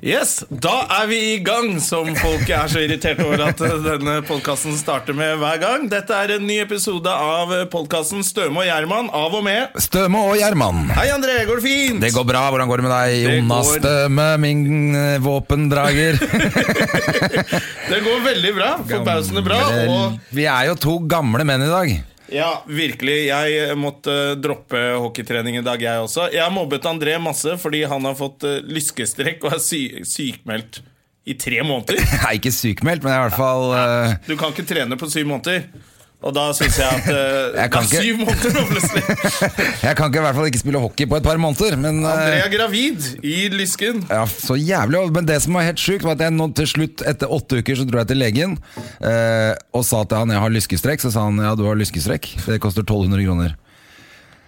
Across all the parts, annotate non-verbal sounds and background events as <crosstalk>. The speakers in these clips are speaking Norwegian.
Yes, Da er vi i gang, som folk er så irritert over at denne podkasten starter med hver gang. Dette er en ny episode av podkasten Støme og Gjerman av og med Støme og Gjerman. Hei, André. Går det fint? Det går bra. Hvordan går det med deg, Det Jonas går- Støme, min eh, våpendrager? <laughs> Det går veldig bra. Forbausende bra. Og Vi er jo to gamle menn i dag. Ja, virkelig. Jeg måtte droppe hockeytrening i dag, jeg også. Jeg har mobbet André masse fordi han har fått eh, lyskestrekk og er sy sykmeldt i tre måneder. <laughs> Er ikke sykmeldt, men i hvert fall uh... Du kan ikke trene på syv måneder. Og da syns jeg at uh, <laughs> Jeg Det er syv måneder nå, plutselig. <laughs> Jeg kan ikke i hvert fall ikke spille hockey på et par måneder, men uh, André er gravid i lysken. ja, Så jævlig. Men det som var helt sjukt, var at jeg nå til slutt, etter åtte uker, så dro jeg til legen uh, og sa til han jeg har lyskestrekk. Så sa han ja, du har lyskestrekk. Det koster 1200 kroner.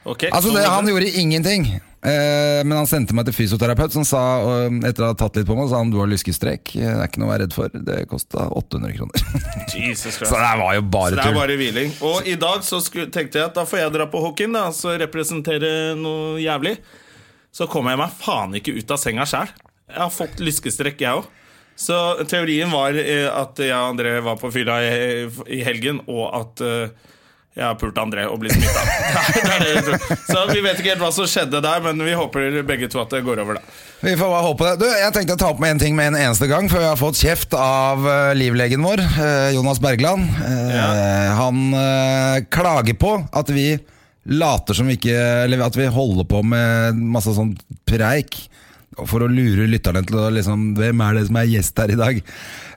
Okay, Altså det, Han gjorde ingenting. Eh, men han sendte meg til fysioterapeut, som sa etter å ha tatt litt på meg, sa han du har lyskestrekk. Det er ikke noe å være redd for. Det kosta 800 kroner. <laughs> Jesus så det var jo bare det er bare hviling. Og i dag så tenkte jeg at da får jeg dra på hockeyen, da, så representere noe jævlig. Så kommer jeg meg faen ikke ut av senga sjæl. Jeg har fått lyskestrekk, jeg òg. Så teorien var eh, at jeg og André var på fylla i, helgen, og at eh, jeg har pult André og blitt smitta. <laughs> så vi vet ikke helt hva som skjedde der, men vi håper begge to at det går over, da. Vi får bare håpe det. Du, jeg tenkte å ta opp med en ting med en eneste gang, før vi har fått kjeft av eh, livlegen vår, eh, Jonas Bergland. Eh, Ja. Han klager på at vi later som vi ikke Eller at vi holder på med masse sånn preik. For å lure lytterne til å liksom Hvem er det som er gjest her i dag?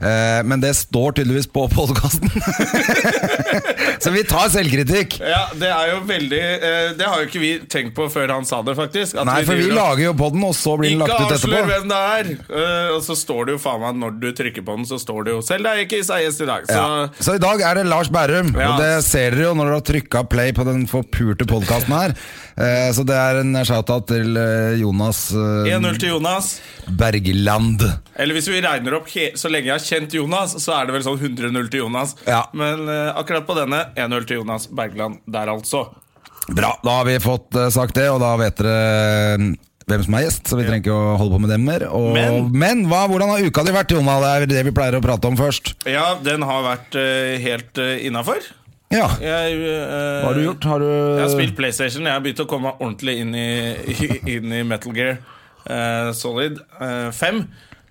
Eh, men det står tydeligvis på podkasten. <laughs> Så vi tar selvkritikk. Ja, Det er jo veldig eh, Det har jo ikke vi tenkt på før han sa det, faktisk. At Nei, for vi lager jo podden, og så blir den lagt ut avslør etterpå. hvem det er! Eh, og så står det jo faen meg når du trykker på den, så står det jo selv er ikke Isaias i dag. Så Ja. Så i dag er det Lars Bærum, Ja. og det ser dere jo når dere har trykka play på den forpurte podkasten her. <laughs> Så det er en shout-out til Jonas eh, 1-0 til Jonas. Bergland. Eller hvis vi regner opp så lenge jeg har kjent Jonas, så er det vel sånn 100-0 til Jonas. Ja. Men eh, akkurat på denne 1-0 til Jonas Bergland der, altså. Bra, da har vi fått eh, sagt det, og da vet dere eh, hvem som er gjest, så vi trenger ikke å holde på med dem mer. Og, Men- men hva, hvordan har uka di vært, Jonna? Det er det vi pleier å prate om først. Ja, den har vært uh, helt uh, innafor. Ja, Jeg, uh, hva har du gjort? Har du Jeg har spilt PlayStation. Jeg har begynt å komme ordentlig inn i, <laughs> inn i Metal Gear uh, Solid eh, 5.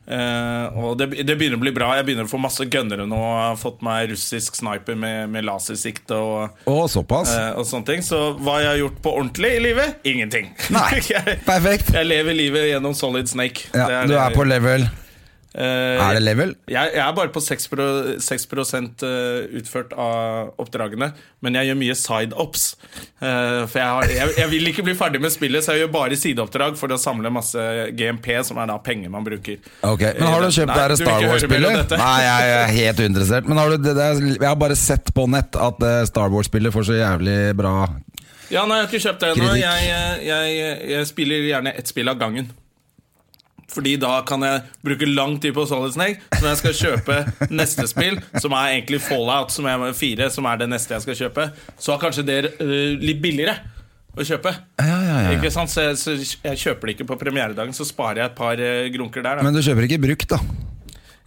Eh, og det, det begynner å bli bra. Jeg begynner å få masse gønnere nå. Jeg har fått meg russisk sniper med, med lasersikte og, og, såpass? eh, og sånne ting. Så hva jeg har gjort på ordentlig i livet? Ingenting. Nei, <laughs> perfekt. jeg lever livet gjennom Solid Snake. Ja, Det du er på level Er det level? jeg, jeg er bare på 6, pro, 6 eh, utført av oppdragene, men jeg gjør mye side-ops. Eh, for jeg, har, jeg, jeg vil ikke bli ferdig med spillet, så jeg gjør bare sideoppdrag for å samle masse GMP, som er da penger man bruker. Ok, Men har du kjøpt Nei, det Star Wars-spillet? Nei, jeg er helt uinteressert. Men har du, er- jeg har bare sett på nett at eh, Star Wars-spillet får så jævlig bra Ja, nei, jeg har ikke kjøpt det ennå. Jeg, Jeg, jeg, jeg spiller gjerne ett spill av gangen. Fordi da kan jeg bruke lang tid på Solid Snake. Så når jeg skal kjøpe neste spill, som er egentlig Fallout som er 4, som er det neste jeg skal kjøpe, så er kanskje det øh, litt billigere å kjøpe. Ja, ja, ja. Ikke sant? Så, jeg, så jeg kjøper det ikke på premieredagen, så sparer jeg et par øh, grunker der. Da. Men du kjøper ikke brukt, da?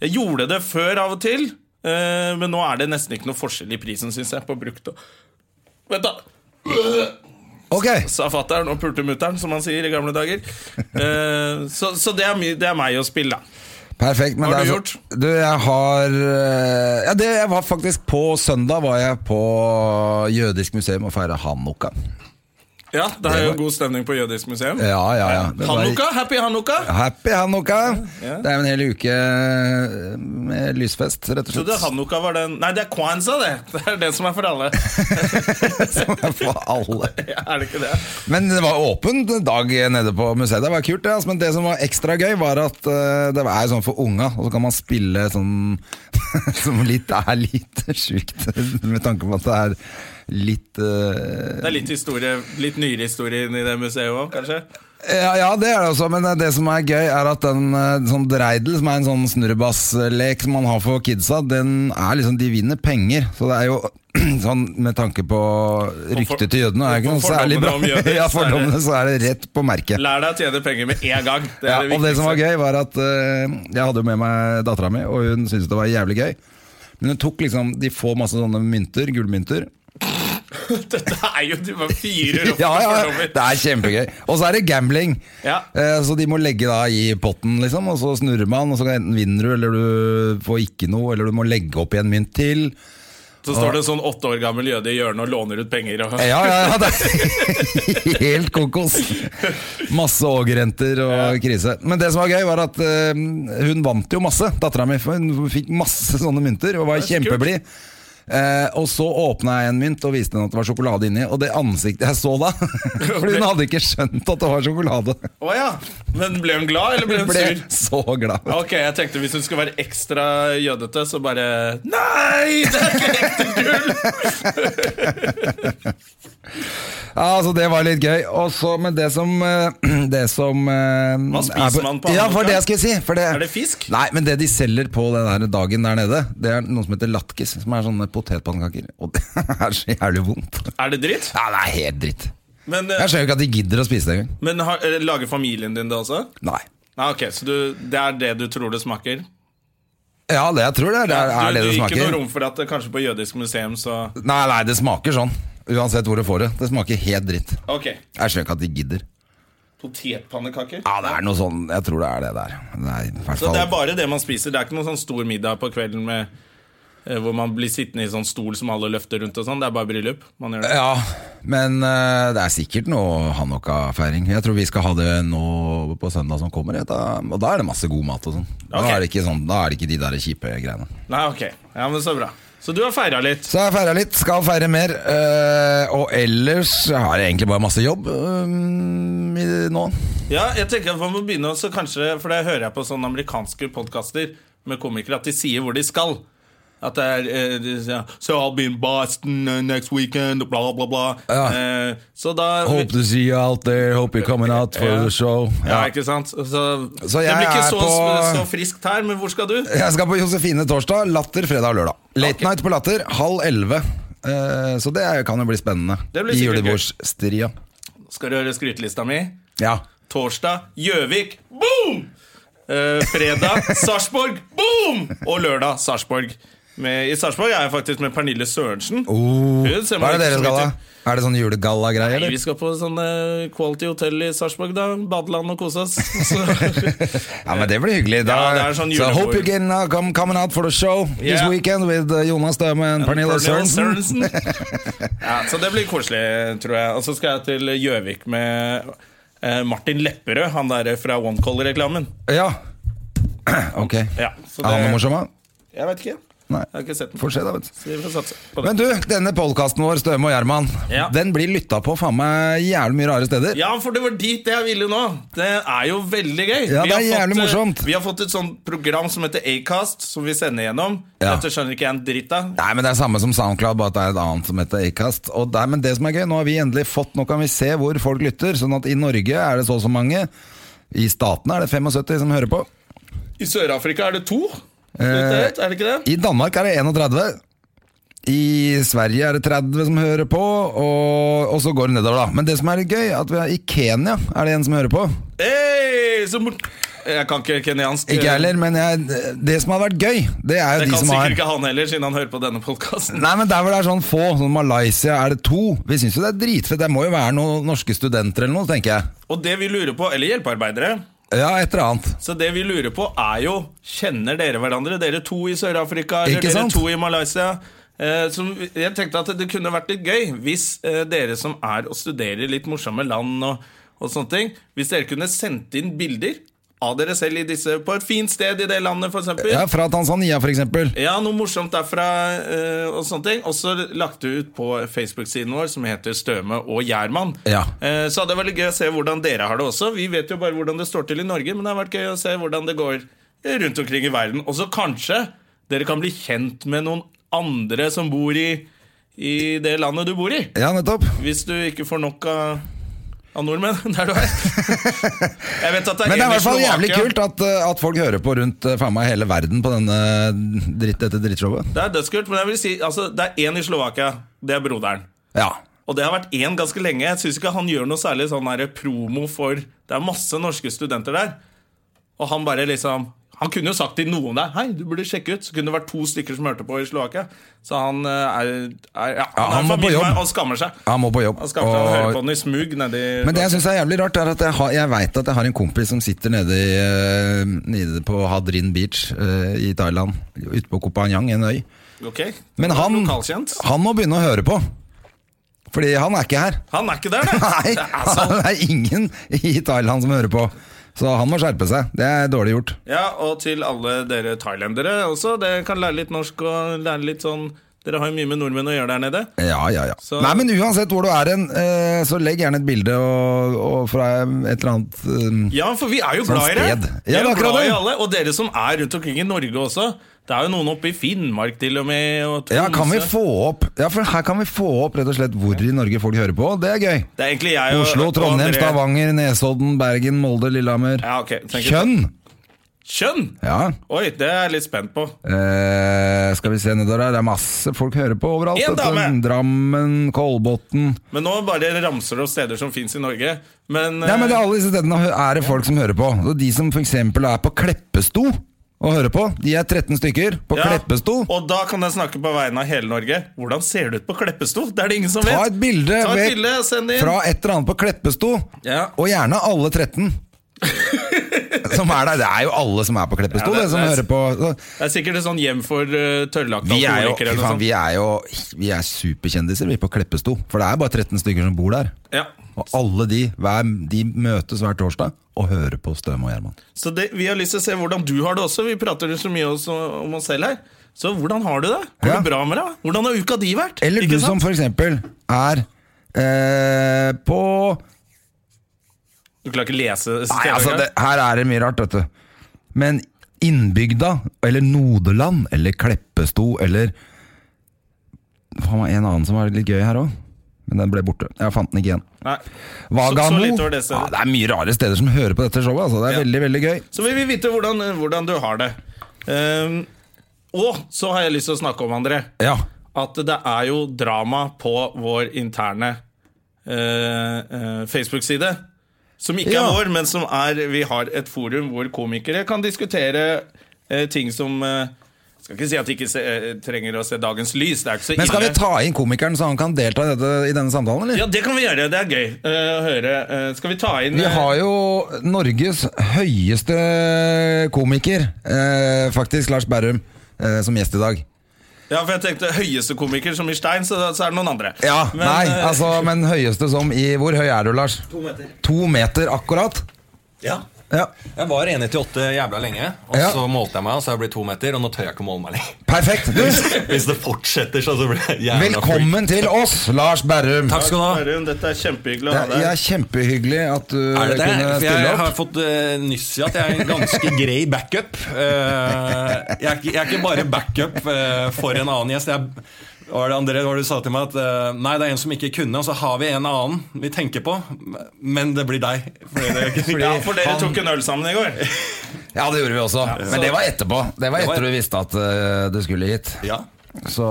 Jeg gjorde det før av og til, øh, men nå er det nesten ikke noe forskjell i prisen, syns jeg, på brukt Vent, da! Ok, sa fatter'n og pulte mutter'n, som man sier i gamle dager. <laughs> Eh, så så det, er det er meg å spille, da. perfekt. Men Hva har du gjort? så- Du, jeg har eh, Ja, det jeg var faktisk på søndag var jeg på jødisk museum og feira hanukka. Ja, Det er jo god stemning på jødisk museum. Ja, ja, ja. Hanukka, Happy Hanukka! Happy hanukka! Ja. Det er jo en hel uke eh, med lysfest, rett og slett. Trodde. Hanukka var den Nei, det er Kwanza, det! <laughs> Det er det som er for alle. <laughs> Som er for alle. <laughs> Ja, er det ikke det? Men det var åpen dag nede på museet. Det var kult, det. Altså. Men det som var ekstra gøy, var at eh, det er sånn for unga, og så kan man spille sånn som litt er litt sjukt, med tanke på at det er litt uh, Det er litt historie Litt nyere historie inni det museet òg, kanskje? ja, ja, det er det også, men det som er gøy, er at den eh, sånn dreidel, som er en sånn snurrebasslek som man har for kidsa, den er liksom De vinner penger. Så det er jo <clears throat> sånn med tanke på ryktet til jødene, er ikke noe særlig bra. jøder, <laughs> ja, fordommene, så er det rett på merket. Lær deg å tjene penger med en gang. Det Ja, det og det som var gøy, var at uh, jeg hadde med meg dattera mi, og hun syntes det var jævlig gøy. Men hun tok liksom De får masse sånne mynter, gullmynter. <laughs> Dette er jo Du bare fyrer opp Ja, ja, det er kjempegøy. Og så er det gambling. Ja. Eh, Så de må legge da i potten, liksom, og så snurrer man, og så enten vinner du, eller du får ikke noe, eller du må legge opp i en mynt til. Så står det en sånn åtte år gammel jøde i hjørnet og låner ut penger. Og... Ja, ja, ja, det er <laughs> helt kokos. Masse ågerrenter og krise. Men det som var gøy, var at eh, hun vant jo masse, dattera mi. Hun fikk masse sånne mynter og var kjempeblid. Eh, og så åpna jeg en mynt og viste henne at det var sjokolade inni. Og det ansiktet jeg så da <laughs> Fordi hun hadde ikke skjønt at det var sjokolade. Oh, ja. Men ble hun glad, eller ble Hun ble sur? så glad. Ok, jeg tenkte Hvis hun skulle være ekstra jødete, så bare Nei, det er ikke ekte gull! <laughs> Ja, altså Det var litt gøy. Og så, men det som eh, <clears throat> Det som eh, Hva spiser er man på Ja, for det jeg skulle si. For det, Er det fisk? Nei, men det de selger på den der dagen der nede, det er noe som heter latkis. Som er sånne potetpannekaker. Og det <laughs> er så jævlig vondt. Er det dritt? Ja, det er helt dritt. Men, eh, Jeg skjønner ikke at de gidder å spise det engang. men har, eh, lager familien din det også? Nei. Nei, ok, Så du, det er det du tror det smaker? Ja, det jeg tror det er, det er, er det du, det du gir ikke smaker. noe rom for at det kanskje på jødisk museum så Nei, nei, det smaker sånn. Uansett hvor du får det. Det smaker helt dritt. Ok. Jeg skjønner ikke at de gidder. Potetpannekaker? Ja, det er noe sånn Jeg tror det er det der. Det er i hvert Så det er bare det man spiser? Det er ikke noen sånn stor middag på kvelden med eh, hvor man blir sittende i sånn stol som alle løfter rundt og sånn? Det er bare bryllup? Man gjør det. Ja, men uh, det er sikkert noe hanukka-feiring. Jeg tror vi skal ha det nå på søndag som kommer. Da, og da er det masse god mat og sånn. Da, er sånn. da er det ikke de der kjipe greiene. Nei, ok. Ja, men Så bra. Så du har feira litt? Så jeg har feira litt, skal feire mer. Uh, og ellers har jeg egentlig bare masse jobb um, i- nå. Ja, jeg tenker at man må begynne også kanskje For det hører jeg på sånne amerikanske podkaster med komikere at de sier hvor de skal. At det er uh, So I'll be in Boston uh, next weekend, bla, bla, bla. Ja. Uh, så da Hope to see you out there, hope you're coming out for Ja. the show. Ja, ikke sant? Så, Så det blir ikke så, på- så friskt her, men hvor skal du? Jeg skal på Josefine torsdag, Latter fredag og lørdag. Late okay. night på Latter, halv elleve. Uh, så det kan jo bli spennende. Det blir I julebordsstria. Skal du høre skrytelista mi? Ja. Torsdag Gjøvik. Boom! Uh, fredag <laughs> Sarpsborg. Boom! Og lørdag Sarpsborg. Med- I Sarpsborg er jeg faktisk med Pernille Sørensen. Oh, hva er det dere skal da? Er det sånn julegalla-greier, vi skal på sånn eh, Quality Hotel i Sarpsborg, da. Badeland og kose oss. <laughs> Ja, men det blir hyggelig. Da, Ja, sånn so hope you can uh, come coming out for the show this weekend with uh, Jonas Støme and Pernille Sørensen. Sørensen. <laughs> ja, så det blir koselig, tror jeg. Og så skal jeg til Gjøvik med uh, Martin Lepperød, han der fra One Call-reklamen. Ja. <clears throat> Ok. Ja, så Er han noe morsom, da? Jeg vet ikke. Nei. Jeg har ikke sett den. Får se, da, vet du. Men du, denne podkasten vår, Støme og Gjerman, Ja. den blir lytta på faen meg jævlig mye rare steder. Ja, for det var dit jeg ville nå. Det er jo veldig gøy. Ja, Vi det er jævlig fått, eh, morsomt. Vi har fått et sånt program som heter Acast, som vi sender gjennom. Ja. Dette skjønner ikke jeg en dritt av. Nei, men Det er samme som SoundCloud, bare at det er et annet som heter Acast. Og det, er- men det som er gøy, nå har vi endelig fått Nå kan vi se hvor folk lytter. Sånn at i Norge er det så og så mange. I statene er det 75 som hører på. I Sør-Afrika er det to. Så Eh, er det ikke det? I Danmark er det 31. I Sverige er det 30 som hører på, og, og så går det nedover, da. Men det som er litt gøy, at vi er, i Kenya er det en som hører på. Hey, som jeg kan ikke kenyansk. Ikke heller, men jeg, det som har vært gøy, det er jo Det de kan sikkert ikke han heller, siden han hører på denne podkasten. Nei, men Der hvor det er sånn få, sånn Malaysia er det to. Vi syns jo det er dritfett. Det må jo være noen norske studenter eller noe, tenker jeg. Og det vi lurer på, eller hjelpearbeidere Ja, et eller annet. Så det vi lurer på er jo Kjenner dere hverandre? Dere to i Sør-Afrika eller dere sant? to i Malaysia? Eh, som, jeg tenkte at det kunne vært litt gøy hvis eh, dere som er og studerer litt morsomme land og, og sånne ting, hvis dere kunne sendt inn bilder av dere selv i disse, på et fint sted i det landet, f.eks. Ja, Fra Tanzania, for eksempel. Ja, noe morsomt derfra eh, og sånne ting. Og så lagt det ut på Facebook-siden vår som heter Støme og Gjerman. Ja. Eh, så hadde det vært gøy å se hvordan dere har det også. Vi vet jo bare hvordan det står til i Norge, men det har vært gøy å se hvordan det går rundt omkring i verden. Og så kanskje dere kan bli kjent med noen andre som bor i, i det landet du bor i. Ja, nettopp. Hvis du ikke får nok av av nordmenn <laughs> der du er. Jeg vet at det er Men det er i hvert fall jævlig kult at, eh, at folk hører på rundt eh, faen meg hele verden på denne dritt, dette drittshowet. Det er dødskult, men jeg vil si altså, det er én i Slovakia. Det er broderen. Ja. Og det har vært én ganske lenge. Jeg syns ikke han gjør noe særlig sånn her promo for Det er masse norske studenter der. Og han bare liksom Han kunne jo sagt til noen der Hei, du burde sjekke ut. Så kunne det vært to stykker som hørte på i Slovakia. Så han eh, er, er ja, han er må på jobb. og skammer seg. Han må på jobb. Han skammer seg og hører på den i smug nedi men det jeg syns er jævlig rart, er at jeg, har, jeg veit at jeg har en kompis som sitter nede, i, eh, nede på Hadrin Beach eh, i Thailand. Ute på Koh Phangan, en øy. Ok, Men han, han må begynne å høre på. Fordi han er ikke her. Han er ikke der, det. <laughs> Nei, Det er sånn. <laughs> det er ingen i Thailand som hører på. Så han må skjerpe seg. Det er dårlig gjort. Ja, og til alle dere thailendere også. Dere kan lære litt norsk og lære litt sånn Dere har jo mye med nordmenn å gjøre der nede. Ja, ja, ja. Så- Nei, men uansett hvor du er hen, eh, så legg gjerne et bilde og, og fra et eller annet eh, Ja, for vi er jo Sånn glad i det. Ja, Vi er jo glad i alle. Og dere som er rundt omkring i Norge også. Det er jo noen oppe i Finnmark til og med. Og Ja, kan vi få opp Ja, for her kan vi få opp rett og slett hvor i Norge folk hører på. Det er gøy. Det er egentlig jeg Oslo, Trondheim, Stavanger, Nesodden, Bergen, Molde, Lillehammer. Ja, ok. Kjønn! Kjønn! Ja. Oi, det er jeg litt spent på. Eh, skal vi se nedover her. Det er masse folk hører på overalt. En dame. Drammen, Kolbotn Men nå bare ramser du opp steder som fins i Norge. Men, Nei, men det eh, er Alle disse stedene er det folk som hører på. De som f.eks. er på Kleppesto og høre på, de er 13 stykker på ja, Kleppesto. Og da kan jeg snakke på vegne av hele Norge. Hvordan ser det ut på Kleppesto? Det er det ingen som vet. Ta et bilde, Ta et bilde send inn. fra et eller annet på Kleppesto, Ja. og gjerne alle 13. <laughs> som er der. Det er jo alle som er på Kleppesto, Ja, det- det, som det er- hører på. Det er sikkert et sånn hjem for uh, tørrlagte vi er vi er jo Vi er superkjendiser, vi, på Kleppesto. For det er bare 13 stykker som bor der. Ja. Og alle de, hver, de møtes hver torsdag og hører på Støme og Gjerman. Så det, vi har lyst til å se hvordan du har det også. Vi prater jo så mye også om oss selv her. Så hvordan har du det? Går Ja. det bra med deg? Hvordan har uka di vært? Eller Ikke du sant? som for eksempel er eh, på Du klarer ikke lese Nei, altså, det, her er det mye rart, vet du. Men Innbygda, eller Nodeland, eller Kleppesto, eller Faen en annen som var litt gøy her òg. Men den ble borte. Jeg fant den ikke igjen. Nei. Vagamo. Så, så det ja, det er mye rare steder som hører på dette showet. Altså. Det er Ja. veldig, veldig gøy. Så vi vil vite hvordan, hvordan du har det. Um, og så har jeg lyst til å snakke om, André, Ja. at det er jo drama på vår interne uh, uh, Facebook-side. Som ikke er vår, men som er Vi har et forum hvor komikere kan diskutere uh, ting som eh, Skal ikke si at de ikke se, eh, trenger å se dagens lys. Det er ikke så Men skal ille. vi ta inn komikeren så han kan delta i, dette, i denne samtalen, eller? Ja, det kan vi gjøre. Det er gøy uh, å høre. Uh, skal vi ta inn Vi eh, har jo Norges høyeste komiker, eh, faktisk, Lars Berrum, som gjest i dag. Ja, for jeg tenkte høyeste komiker som i Stein, så, så er det noen andre. Ja, Men, nei, altså, men høyeste som i Hvor høy er du, Lars? To meter. To meter akkurat? Ja. Ja, Jeg var 1,98 jævla lenge, og Ja. så målte jeg meg, og så har jeg blitt to meter, og nå tør jeg ikke å måle meg lenger. Perfekt! <laughs> Du, Hvis det fortsetter, så så blir jeg jævla freak. velkommen til oss, Lars Berrum. Takk skal du ha. Berrum, Dette er kjempehyggelig å ha er, deg. det er kjempehyggelig at du Er det det? kunne stille opp. jeg har fått uh, nyss i at jeg er en ganske grei backup. Uh, jeg, er ikke, jeg er ikke bare backup uh, for en annen gjest. Jeg, hva var det André, var det du sa til meg at uh, Nei, det er en som ikke kunne, og så har vi en annen vi tenker på, men det blir deg. Fordi det, <laughs> Ja, for dere han- tok en øl sammen i går. <laughs> Ja, det gjorde vi også. Men det var etterpå. Det var Det var- etter du visste at uh, du skulle hit. Ja. Så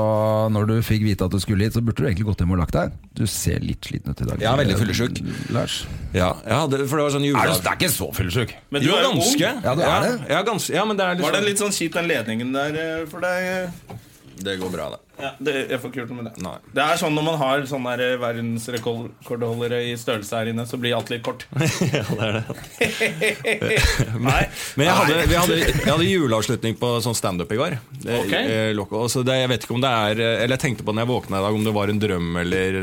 når du fikk vite at du skulle hit, så burde du egentlig gått hjem og lagt deg. Du ser litt sliten ut i dag. Jeg er veldig fyllesyk. Lars. ja ja det, for det var sånn Er du, det er ikke så fyllesyk. Men du Jo, er jo ganske. ung. Ja, du er det. Ja, ganske, ja, men det er litt Var det litt sånn kjipt, den ledningen der eh, for deg? Det går bra, det. Ja, det, Jeg får ikke gjort noe med det. Nei. Det er sånn når man har sånne her eh, verdensrekordholdere i størrelse her inne, så blir alt litt kort. <laughs> ja, det er det. <laughs> Nei. Men jeg hadde, vi hadde, jeg hadde juleavslutning på sånn standup i går. Det, okay. eh, loko, så det, jeg vet ikke om det er eh, Eller jeg tenkte på når jeg våkna i dag, om det var en drøm eller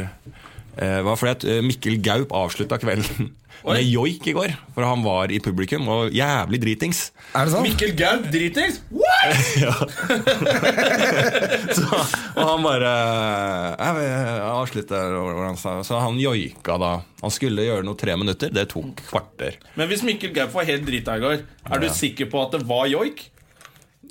eh, var fordi at eh, Mikkel Gaup avslutta kvelden <laughs> Oi. med joik i går. For han var i publikum og jævlig dritings. Er det sant? Mikkel Gaup dritings? <laughs> <laughs> Så, og han bare vil han sa Så han joika da. Han skulle gjøre noe tre minutter. Det tok kvarter. Men hvis Mikkel Gaup var helt drita i går, er du sikker på at det var joik?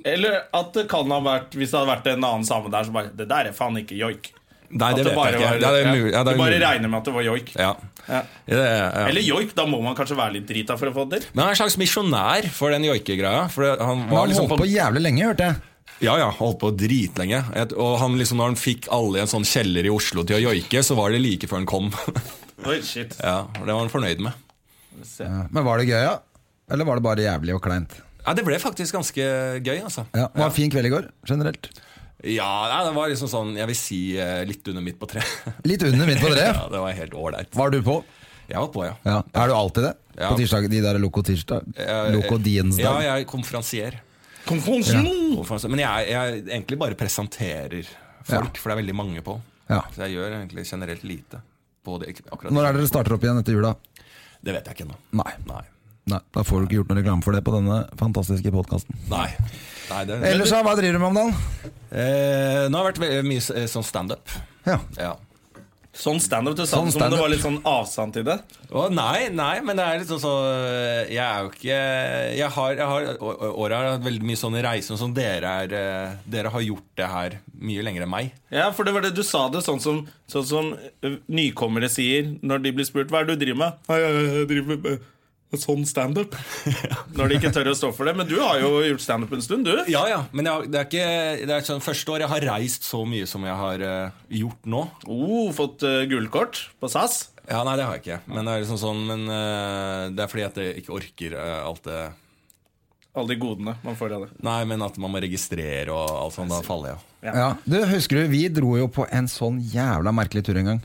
Eller at det kan ha vært Hvis det hadde vært en annen same der, så bare Det der er faen ikke joik. Nei, det, det vet jeg ikke. var- Ja, det er mulig. Ja, det er du bare mulig. regner med at det var joik. Ja. Ja. Ja. Eller joik, da må man kanskje være litt drita for å få det til. Men han er en slags misjonær for den joikegreia. For han var han liksom holdt på jævlig lenge, hørte jeg. Ja, ja, holdt på dritlenge. Og han liksom, når han fikk alle i en sånn kjeller i Oslo til å joike, så var det like før han kom. <laughs> Oi, shit. ja, Det var han fornøyd med. Ja. Men var det gøy, ja? Eller var det bare jævlig og kleint? Ja, Det ble faktisk ganske gøy, altså. Ja, det var en fin kveld i går, generelt. Ja, nei, det var liksom sånn, jeg vil si eh, litt under midt på tre. <laughs> Litt under midt på tre? ja, det var helt ålreit. Var du på? Jeg var på, ja. Ja. Er du alltid det? Ja. På tirsdag, de der Loco tirsdag? Loco Loco Ja, jeg er konferansier. Konferansen! Konferansier. Men jeg, jeg egentlig bare presenterer folk, for det er veldig mange på. Ja. Så jeg gjør egentlig generelt lite på det. akkurat Når er det dere starter opp igjen etter jula? Det vet jeg ikke ennå. Nei. Nei. Nei, Da får du ikke gjort noe reklame for det på denne fantastiske podkasten. Nei. det er- Ellers, da, hva driver du med om dagen? eh, Nå har det vært ve- mye eh, sånn standup. Ja. Ja. Sånn standup. Du sa Sånn det som om det var litt sånn avstand til det. Å, nei, nei, men det er litt sånn så Jeg er jo ikke Jeg har, jeg har å- å- Året har hatt veldig mye sånne reiser som dere er eh, Dere har gjort det her mye lenger enn meg. Ja, for det var det du sa det sånn som, sånn som ø, nykommere sier når de blir spurt hva er det du driver med. «Nei, Jeg, jeg driver med sånn standup. <laughs> når de ikke tør å stå for det. Men du har jo gjort standup en stund, du. Ja, ja, men jeg, det er ikke Det er sånn første år jeg har reist så mye som jeg har uh, gjort nå. Oh, fått uh, gullkort på SAS. Ja, Nei, det har jeg ikke. Men det er liksom sånn Men uh, det er fordi at jeg ikke orker alt det Alle de godene man får av det. Nei, men at man må registrere og alt sånt. Da faller jeg av. Ja. Ja, du, Husker du, vi dro jo på en sånn jævla merkelig tur en gang.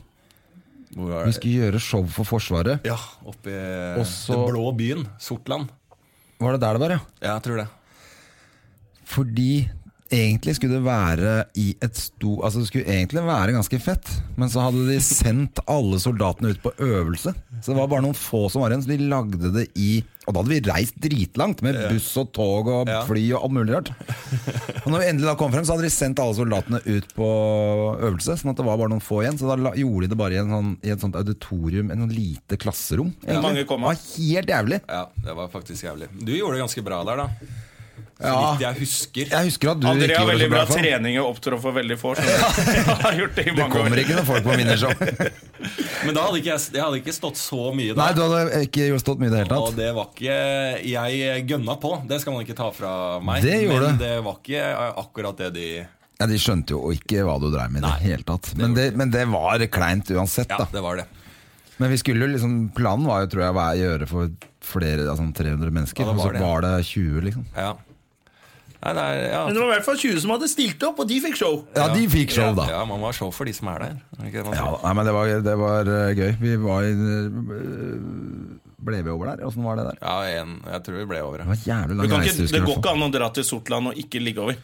Vi skulle gjøre show for Forsvaret. Ja, oppe i Og den blå byen. Sortland. Var det der det var, ja? Ja, jeg tror det. Fordi egentlig skulle det være i et sto... Altså det skulle egentlig være ganske fett, men så hadde de <laughs> sendt alle soldatene ut på øvelse. Så det var bare noen få som var igjen, så de lagde det i Og da hadde vi reist dritlangt, med buss og tog og fly og alt mulig rart. <laughs> Og når vi endelig da kom frem, så hadde de sendt alle soldatene ut på øvelse, sånn at det var bare noen få igjen. Så da gjorde de det bare i, en sånn, i et sånt auditorium, en sånn lite klasserom. egentlig. mange kom, Det var helt jævlig. Ja, det var faktisk jævlig. Du gjorde det ganske bra der, da. Så Ja. vidt jeg husker. Jeg husker at du André har veldig det så bra bra. trening og opptrår for veldig få. Så. <laughs> Jeg har gjort det i Det kommer år. ikke noen folk på minneshow. <laughs> Men da hadde ikke jeg, jeg hadde ikke stått så mye Nei, du hadde ikke stått mye i det hele Og det var ikke Jeg gønna på, det skal man ikke ta fra meg. Det gjorde men det var ikke akkurat det de Ja, De skjønte jo ikke hva du dreiv med i det hele tatt. Men det, men det var kleint uansett, Ja, da. det var det. Men vi skulle jo liksom planen var jo, tror jeg, å gjøre for flere, altså 300 mennesker. Ja, og så var det. var det 20, liksom. Ja. Nei, er, ja. Men det var i hvert fall 20 som hadde stilt opp, og de fikk show. Ja, de fikk show, da. Ja, man ha show for de som er der. Er ikke Ja, nei, men det var, det var eh, gøy. Vi var i øh, Ble vi over der? Åssen var det der? Ja, en, jeg tror vi ble over. Det var jævlig lang kan reise. ikke, det går ikke an å dra til Sortland og ikke ligge over.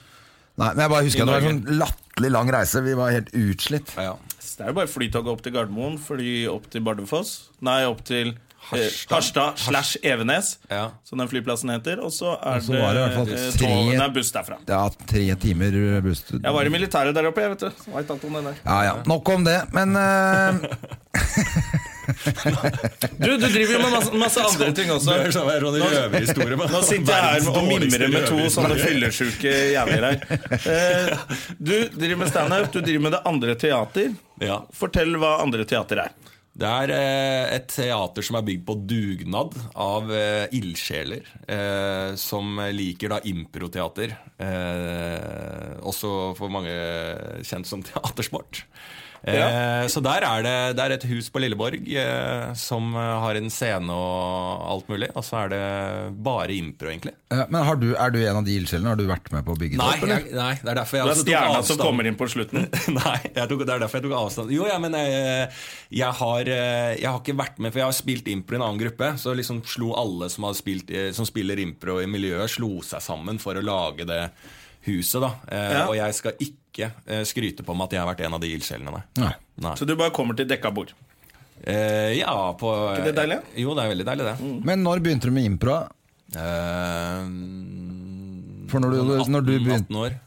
Nei, men jeg bare husker at det var en sånn latterlig lang reise. Vi var helt utslitt. Ja. Det er jo bare flytoget opp til Gardermoen, fly opp til Bardufoss. Nei, opp til eh, Harstad. Harstad slash Evenes, Ja. som den flyplassen heter. Og så er det var det i hvert fall eh, tre- nei, buss derfra. Ja, tre timer buss. Jeg var i militæret der oppe, jeg, vet du. Vet alt om det der. Ja ja, nok om det. Men uh... <laughs> Du, du driver jo med masse, masse <laughs> andre ting også. Det er sånn røverhistorie. Nå sitter jeg her og mimrer med to sånne fyllesjuke jævler her. Eh, Du driver med standup, du driver med det andre teater. Ja. Fortell hva andre teater er. Det er eh, et teater som er bygd på dugnad av eh, ildsjeler. Eh, som liker da improteater. Også for mange kjent som teatersport. Eh, Så der er det, det er et hus på Lilleborg eh, som eh, har en scene og alt mulig. Og så er det bare impro, egentlig. Men har du, Er du en av de ildsjelene? Har du vært med på å bygge det Nei, opp? eller? jeg, nei, det er derfor jeg det er også tok stjerna som kommer inn på slutten. <laughs> Nei, jeg tok, det er derfor jeg tok avstand. Jo, ja, men jeg, jeg, har, jeg har ikke vært med, for jeg har spilt impro i en annen gruppe. Så liksom slo alle som, har spilt, som spiller impro i miljøet, slo seg sammen for å lage det huset. da eh, Ja. Og jeg skal ikke eh, skryte på meg at jeg har vært en av de ildsjelene. nei. Nei. Nei. Så du bare kommer til dekka bord. Eh, ja, på ikke det deilig? Jo, det er veldig deilig, det. Men når begynte du med impro? Eh, For når du- sånn når du begynte- 18 år.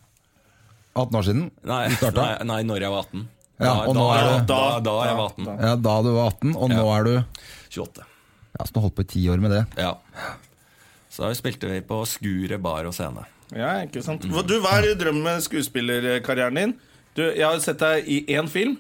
18 år siden? Nei, nei, nei, når jeg var 18. Ja, da, nå da, er du, da, da, jeg var 18. Ja, Da du var 18, og nå Ja. er du 28. Ja, Så du har holdt på i ti år med det? Ja. Så da spilte vi på Skuret bar og scene. Ja, ikke sant Du, Hva er drømmen med skuespillerkarrieren din? Du, Jeg har sett deg i én film.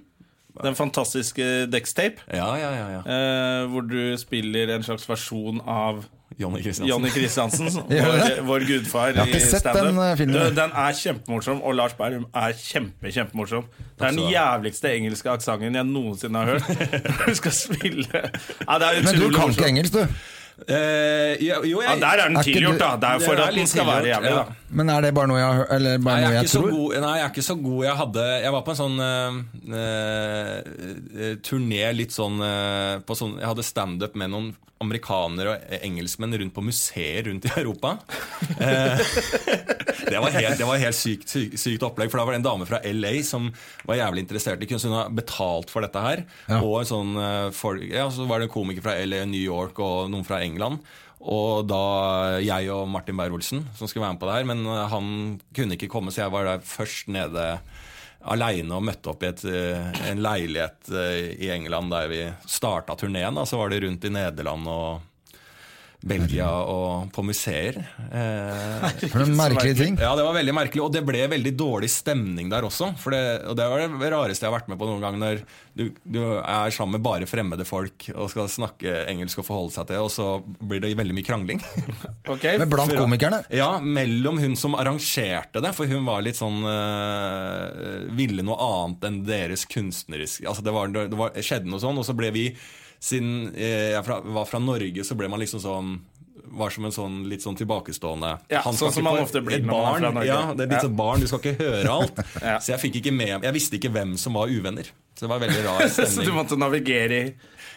Den fantastiske Dextape. Ja, ja, ja, ja. Eh, hvor du spiller en slags versjon av Johnny. Jonny Gjør <laughs> vår, vår gudfar Jeg har ikke i sett standup. den, eh, filmen. Du, Den er kjempemorsom, og Lars Berrum er kjempe, kjempemorsom. Det er den jævligste engelske aksenten jeg noensinne har hørt. <laughs> Du skal spille ja, det er Men du kan ikke engelsk, du. Eh, jo, jo, Ja, der er den Er tilgjort, da. Det er Det for er at den skal være jævlig, ja. da. Men er det bare noe jeg? Eller bare Nei, jeg noe jeg tror? god. Nei, jeg er ikke så god. Jeg, hadde, jeg var på en sånn uh, turné litt sånn, uh, på sånn Jeg hadde standup med noen amerikanere og engelskmenn rundt på museer rundt i Europa. <laughs> Eh, det var helt, det var helt sykt, sykt, sykt opplegg, for da var det en dame fra LA som var jævlig interessert i kunst. Hun har betalt for dette her. Ja. Og sånn for, ja, så var det en komiker fra LA, New York og noen fra England. Og da jeg og Martin Beyer-Olsen som skulle være med på det her, men eh, han kunne ikke komme, så jeg var der først nede aleine og møtte opp i et, eh, en leilighet eh, i England der vi starta turneen. Så var det rundt i Nederland og Belgia og på museer. Eh, For en <laughs> merkelig ting. ja, det var veldig merkelig, og det ble veldig dårlig stemning der også. For det, og det var det rareste jeg har vært med på noen gang, når du, du er sammen med bare fremmede folk og skal snakke engelsk og forholde seg til, og så blir det veldig mye krangling. <laughs> Okay. Men blant komikerne? Ja, mellom hun som arrangerte det, for hun var litt sånn øh, Ville noe annet enn deres kunstneriske Altså det, var, det var, skjedde noe sånn, og så ble vi Siden eh, jeg var fra Norge, så ble man liksom sånn var som en sånn litt sånn tilbakestående Ja, Han sånn som man ofte blir når man er fra Norge. Ja, det er litt Ja. sånn barn, du skal ikke høre alt. <laughs> Ja. Så jeg fikk ikke med Jeg visste ikke hvem som var uvenner. Så det var veldig rar stemning. <laughs> Så du måtte navigere i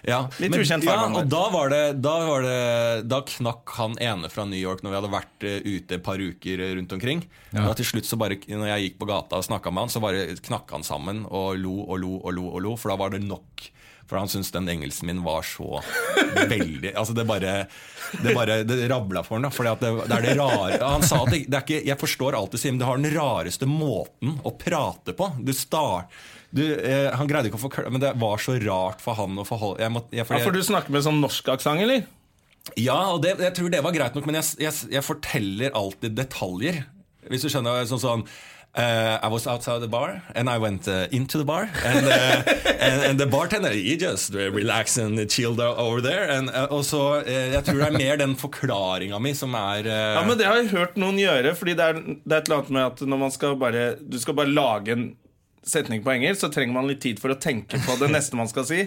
Ja, Litt men- ukjent farvann Ja, og da var, det, da var det Da knakk han ene fra New York når vi hadde vært eh, ute et par uker eh, rundt omkring. Ja. Da til slutt så bare Når jeg gikk på gata og snakka med han, så bare knakk han sammen og lo og lo og lo, og lo for da var det nok. For han syntes den engelsken min var så veldig Altså det bare Det bare det rabla for han. For det, det er det rare Han sa at det, det er ikke Jeg forstår alt du sier, men du har den rareste måten å prate på. Du start du, eh, han greide ikke å forklare Men det var så rart for han å forholde jeg må, jeg, fordi Ja, For du snakker med sånn norsk aksent, eller? ja, og det, jeg tror det var greit nok, men jeg, jeg forteller alltid detaljer. Hvis du skjønner sånn sånn eh, I was outside the bar, and I went uh, into the bar. And, uh, and, and the bartender he just relaxed and chilled over there. And, uh, og så, eh, Jeg tror det er mer den forklaringa mi som er eh, Ja, men Det har jeg hørt noen gjøre. Fordi det er, det er et eller annet med at når man skal bare Du skal bare lage en setning på engelsk, så trenger man litt tid for å tenke på det <laughs> neste man skal si.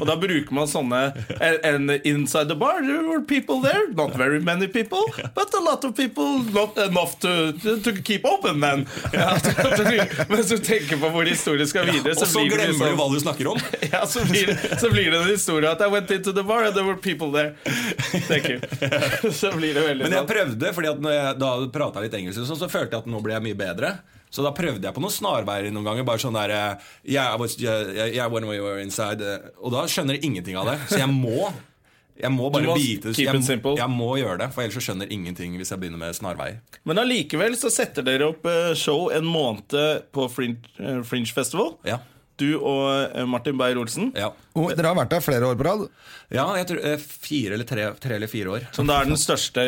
Og da bruker man sånne And inside the bar there were people there. Not very many people, but a lot of people. Not enough to, to keep open, then. <laughs> Ja, Mens du tenker på hvor historien skal videre, Og så så blir det glemmer du liksom hva du snakker om! <laughs> ja, så blir, så blir det en historie at I went into the bar and there were people there. Thank you. Så blir det veldig Men jeg sånn. prøvde, fordi at når jeg da prata litt engelsk, og sånn, så følte jeg at nå ble jeg mye bedre. Så da prøvde jeg på noen snarveier noen ganger. Bare sånn der eh, yeah, was, yeah, yeah, when we were inside eh, Og da skjønner jeg ingenting av det. Så jeg må jeg må bare bite Jeg, jeg må gjøre det, for ellers så skjønner ingenting hvis jeg begynner med snarveier. Men allikevel så setter dere opp eh, show en måned på Fringe, Fringe Festival. Ja. Du og eh, Martin Beyer-Olsen. Ja, Og dere har vært der flere år på rad. ja jeg tror eh, fire eller tre, tre eller fire år. Som da er den største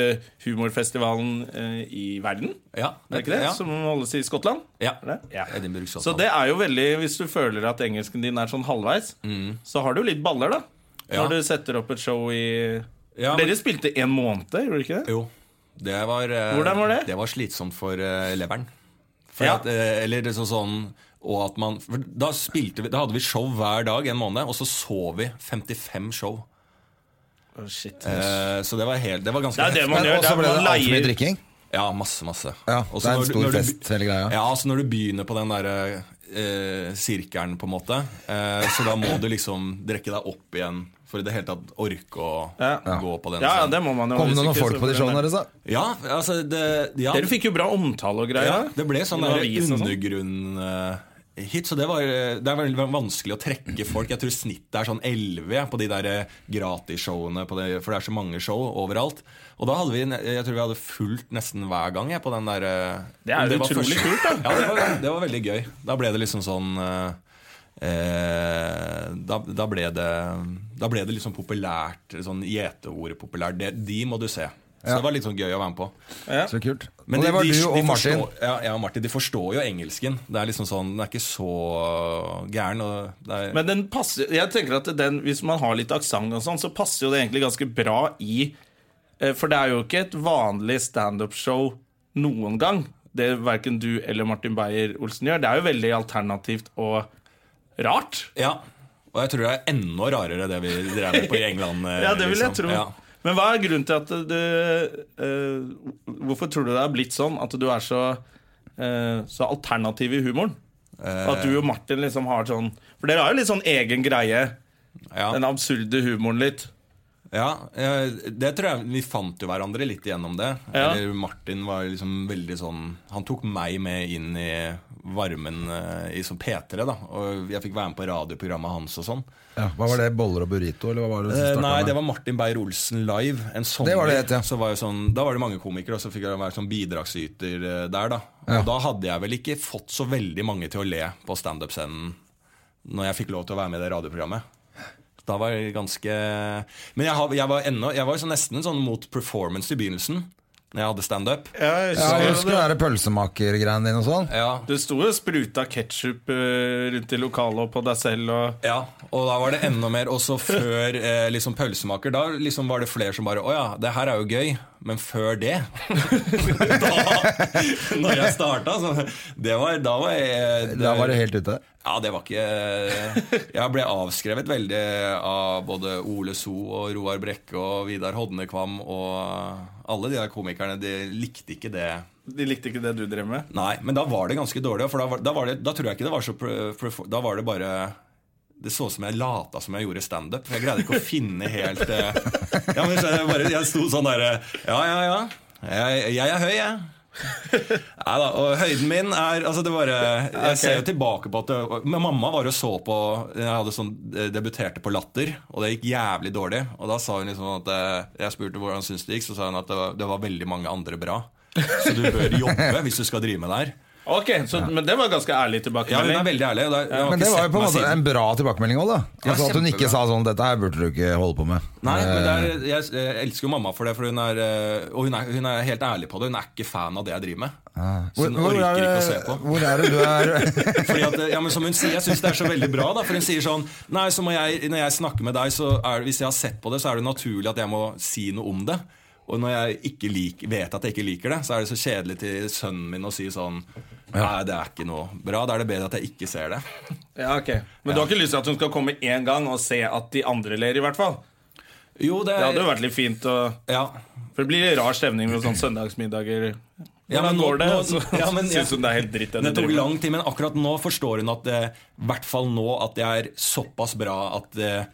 humorfestivalen eh, i verden. Ja, Er det ikke det? Ja. Som holdes i Skottland? ja. Er? Ja. Edinburgh, Så det er jo veldig Hvis du føler at engelsken din er sånn halvveis, så har du litt baller, da. Ja. Når du setter opp et show i Ja, Dere spilte en måned, gjorde dere ikke det? Jo. Det var, Hvordan var det? Det var slitsomt for leveren. For Ja. at, eller det er sånn sånn og at man, for da, spilte vi, da hadde vi show hver dag en måned, og så så vi 55 show. Oh, shit. Eh, så det var, helt, det var ganske Det er det heftig. også er ble det altfor mye drikking. Ja, masse, masse. Ja, det er en stor du- fest, hele greia. Ja, så Når du begynner på den der eh, sirkelen, på en måte, eh, så da må du liksom drikke deg opp igjen for i det hele tatt orke å Ja. gå på den Ja, ja, det må man jo. Kom det noen folk på de showene deres, da? Ja, altså det, ja. Dere fikk jo bra omtale og greier. Ja, det ble sånn sånn. undergrunn eh, hit, så det, var, det er veldig vanskelig å trekke folk. Jeg tror snittet er sånn 11 på de der eh, gratisshowene, for det er så mange show overalt. Og da hadde vi, jeg tror vi hadde fulgt nesten hver gang jeg, på den der eh, Det er jo utrolig kult, da. Ja, det var, det var veldig gøy. Da ble det liksom sånn eh, eh, da, da, ble det, da ble det liksom populært, sånn gjeteordet populært. Det, de må du se. Så det var litt sånn gøy å være med på. Ja. Så kult. Men og det de- var de- du de og Martin. Forstår, ja, ja, Martin de forstår jo engelsken. Det er liksom sånn, Den er ikke så gæren. Og det er, Men den passer Jeg tenker at den, hvis man har litt aksent og sånn, så passer jo det egentlig ganske bra i eh, For det er jo ikke et vanlig standup-show noen gang. Det verken du eller Martin Beyer-Olsen gjør. Det er jo veldig alternativt og rart. ja, Og jeg tror det er enda rarere det vi drev med på i England. <laughs> Ja, det vil jeg liksom. tro. Ja. Men hva er grunnen til at du uh, Hvorfor tror du det er blitt sånn at du er så, uh, så alternativ i humoren? Uh, At du og Martin liksom har sånn For dere har jo litt sånn egen greie. Ja. Den absurde humoren litt. Ja, eh, det tror jeg Vi fant jo hverandre litt igjennom det. Ja. Eller Martin var liksom veldig sånn Han tok meg med inn i varmen eh, i som P3, da. Og jeg fikk være med på radioprogrammet hans og sånn. Ja, hva var det? Boller og burrito? Eller hva var det som Eh, nei, med? det var Martin Beyer-Olsen live. En sommer. Det var det ja. så var sånn, da var det mange komikere, og så fikk jeg være sånn bidragsyter eh, der. da Ja. Og da hadde jeg vel ikke fått så veldig mange til å le på standup-scenen når jeg fikk lov til å være med i det radioprogrammet. Da var jeg ganske Men jeg, har, jeg var ennå Jeg var så nesten sånn mot performance i begynnelsen. Jeg hadde standup. Ja, jeg Ja, husker det. det der pølsemakergreiene dine og sånn. Ja, Det sto jo spruta ketsjup rundt i lokalet og på deg selv og Ja, og da var det enda mer Også før eh, liksom pølsemaker Da liksom var det flere som bare Å ja, det her er jo gøy Men før det <laughs> Da Når jeg startet så, det var, Da var jeg det, Da var det helt ute. Ja, det var ikke Jeg ble avskrevet veldig Av både Ole So og Roar Brekke Og Vidar Hodnekvam Og alle de der komikerne De likte ikke det De likte ikke det du drev med. Nei, men da var det ganske dårlig. For da, var, da, var det, da tror jeg ikke det var så Da var det bare Det så ut som jeg lata som jeg gjorde standup. Jeg greide ikke å finne helt eh, Ja, men jeg, bare, jeg sto sånn derre Ja, ja, ja. Jeg, jeg er høy, jeg. Nei da. Og høyden min er Altså, det bare Jeg ser jo tilbake på at det, Men mamma var og så på Jeg hadde sånn eh, debuterte på Latter, og det gikk jævlig dårlig. Og da sa hun liksom at eh, Jeg spurte hvordan syntes det gikk, så sa hun at det var, det var veldig mange andre bra. Så du bør jobbe hvis du skal drive med det her. Ok, så, Men det var ganske ærlig tilbakemelding. Ja, hun er veldig ærlig. Da, ja, Men det var jo på en måte en bra tilbakemelding òg, da. Ja, Altså At hun ikke sa sånn 'Dette her burde du ikke holde på med'. Nei, men det Eh, er, jeg, jeg elsker jo mamma for det, for hun er, eh, og hun er, hun er helt ærlig på det. Hun er ikke fan av det jeg driver med. Så hvor, hun orker er ikke å se på. hvor er det du er <laughs> Fordi at, ja, men som hun sier, Jeg syns det er så veldig bra. Da, for hun sier sånn Nei, så må jeg, Når jeg snakker med deg, så er hvis jeg har sett på det, så er det naturlig at jeg må si noe om det. Og når jeg ikke lik, vet at jeg ikke liker det, så er det så kjedelig til sønnen min å si sånn Nei, det er ikke noe bra. Da er det bedre at jeg ikke ser det. <laughs> Ja, ok Men du har ikke lyst til at hun skal komme én gang og se at de andre ler, i hvert fall? Jo, det, Det hadde jo vært litt fint. å- ja, For det blir rar stemning med sånne søndagsmiddager. Ja, men nå- går det? nå- <laughs> ja, men <laughs> jeg- hun det er helt dritt. det Det tok lang tid, men akkurat nå forstår hun at det, i hvert fall nå at det er såpass bra at eh,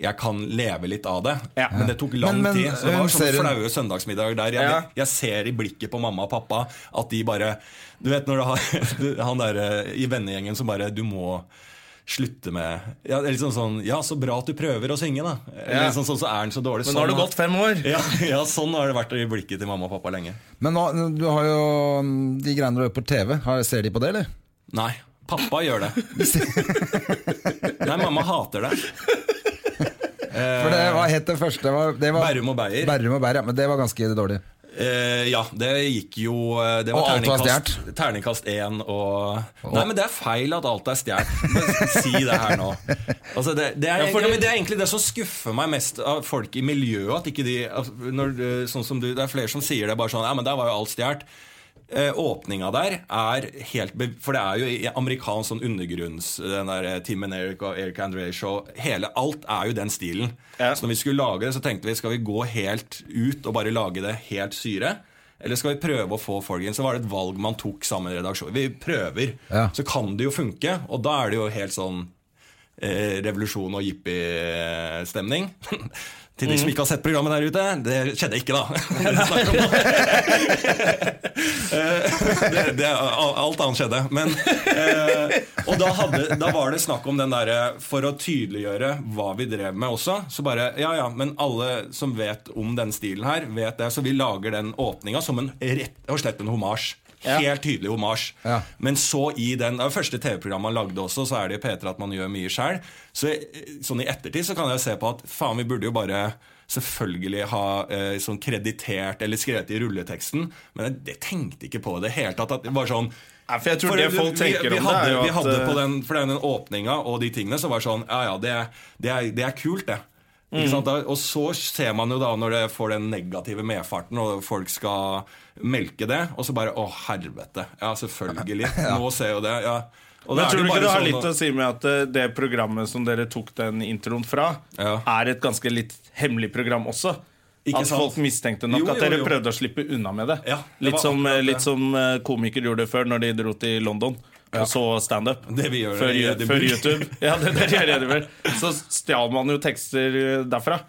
jeg kan leve litt av det. Ja. Men det tok lang Men- men, tid. Så det var ser flaue søndagsmiddager der. Jeg, Ja. jeg ser i blikket på mamma og pappa at de bare Du vet når du har <laughs> han der eh, i vennegjengen som bare Du må slutte med ja, liksom sånn Ja, så bra at du prøver å synge, da. Ja. liksom sånn, så er den så dårlig. Men nå har du Sånn- gått fem år. ja, <laughs> ja, sånn har det vært i blikket til mamma og pappa lenge. Men nå, du har jo mm, de greiene du gjør på TV. Ser de på det, eller? Nei. Pappa gjør det. <laughs> Nei, mamma hater det. For det, Hva het det første? Det var, Bærum og Beyer. Bærum og Beyer, ja, Men det var ganske dårlig. Eh, ja, det gikk jo eh, Det var Og alt var terningkast, terningkast én og Nei, men det er feil at alt er stjålet. Si det her nå. Altså, det, det, er, Ja, for ja, det- men det er egentlig det som skuffer meg mest av folk i miljøet. At ikke de når, eh, Sånn som du, Det er flere som sier det bare sånn Ja, men der var jo alt stjålet. Eh, åpninga der er helt be For det er jo i amerikansk sånn undergrunns Den der eh, Tim and Eric og Eric Andre Show Hele, Alt er jo den stilen. Ja. Så når vi skulle lage det, så tenkte vi skal vi gå helt ut og bare lage det helt syre. Eller skal vi prøve å få folk inn? Så var det et valg man tok sammen i redaksjonen. Vi prøver. Ja. Så kan det jo funke, og da er det jo helt sånn eh, revolusjon og jippi-stemning. <laughs> Til de som ikke har sett programmet der ute, det skjedde ikke, da. Det. <laughs> Eh, det, det, alt annet skjedde. Men, eh, og da, hadde, da var det snakk om den derre For å tydeliggjøre hva vi drev med også, så bare Ja, ja, men alle som vet om den stilen her, vet det. Så vi lager den åpninga som en rett og slett en homasj. Helt tydelig homasj. Ja. Men så i den det første TV-programmet han lagde også, så er det i P3 at man gjør mye sjæl. Så eh, sånn i ettertid så kan jeg se på at faen, vi burde jo bare selvfølgelig ha eh, sånn kreditert eller skrevet i rulleteksten, men jeg, jeg tenkte ikke på det i det hele tatt. At det var sånn Nei, for jeg tror For det folk tenker vi, vi om hadde, det, er jo vi hadde på eh, den, For den åpninga og de tingene som var sånn Ja, ja, det, er- det, er, det er kult, det. Mm. Ikke sant? Da- Og så ser man jo da når det får den negative medfarten, og folk skal melke det, og så bare Å, helvete. Ja, selvfølgelig. <laughs> Nå ser jo det. Ja. Og Men tror du ikke det har sånn litt å si med at eh, det programmet som dere tok den introen fra, Ja. er et ganske litt hemmelig program også? Ikke at sant? folk mistenkte nok Jo, at jo, dere jo. prøvde å slippe unna med det. Ja, det litt, som, litt som eh, komikere gjorde før når de dro til London og så standup. Det vi gjør før, før YouTube. Ja, det, det gjør Edinburgh. Så stjal man jo tekster derfra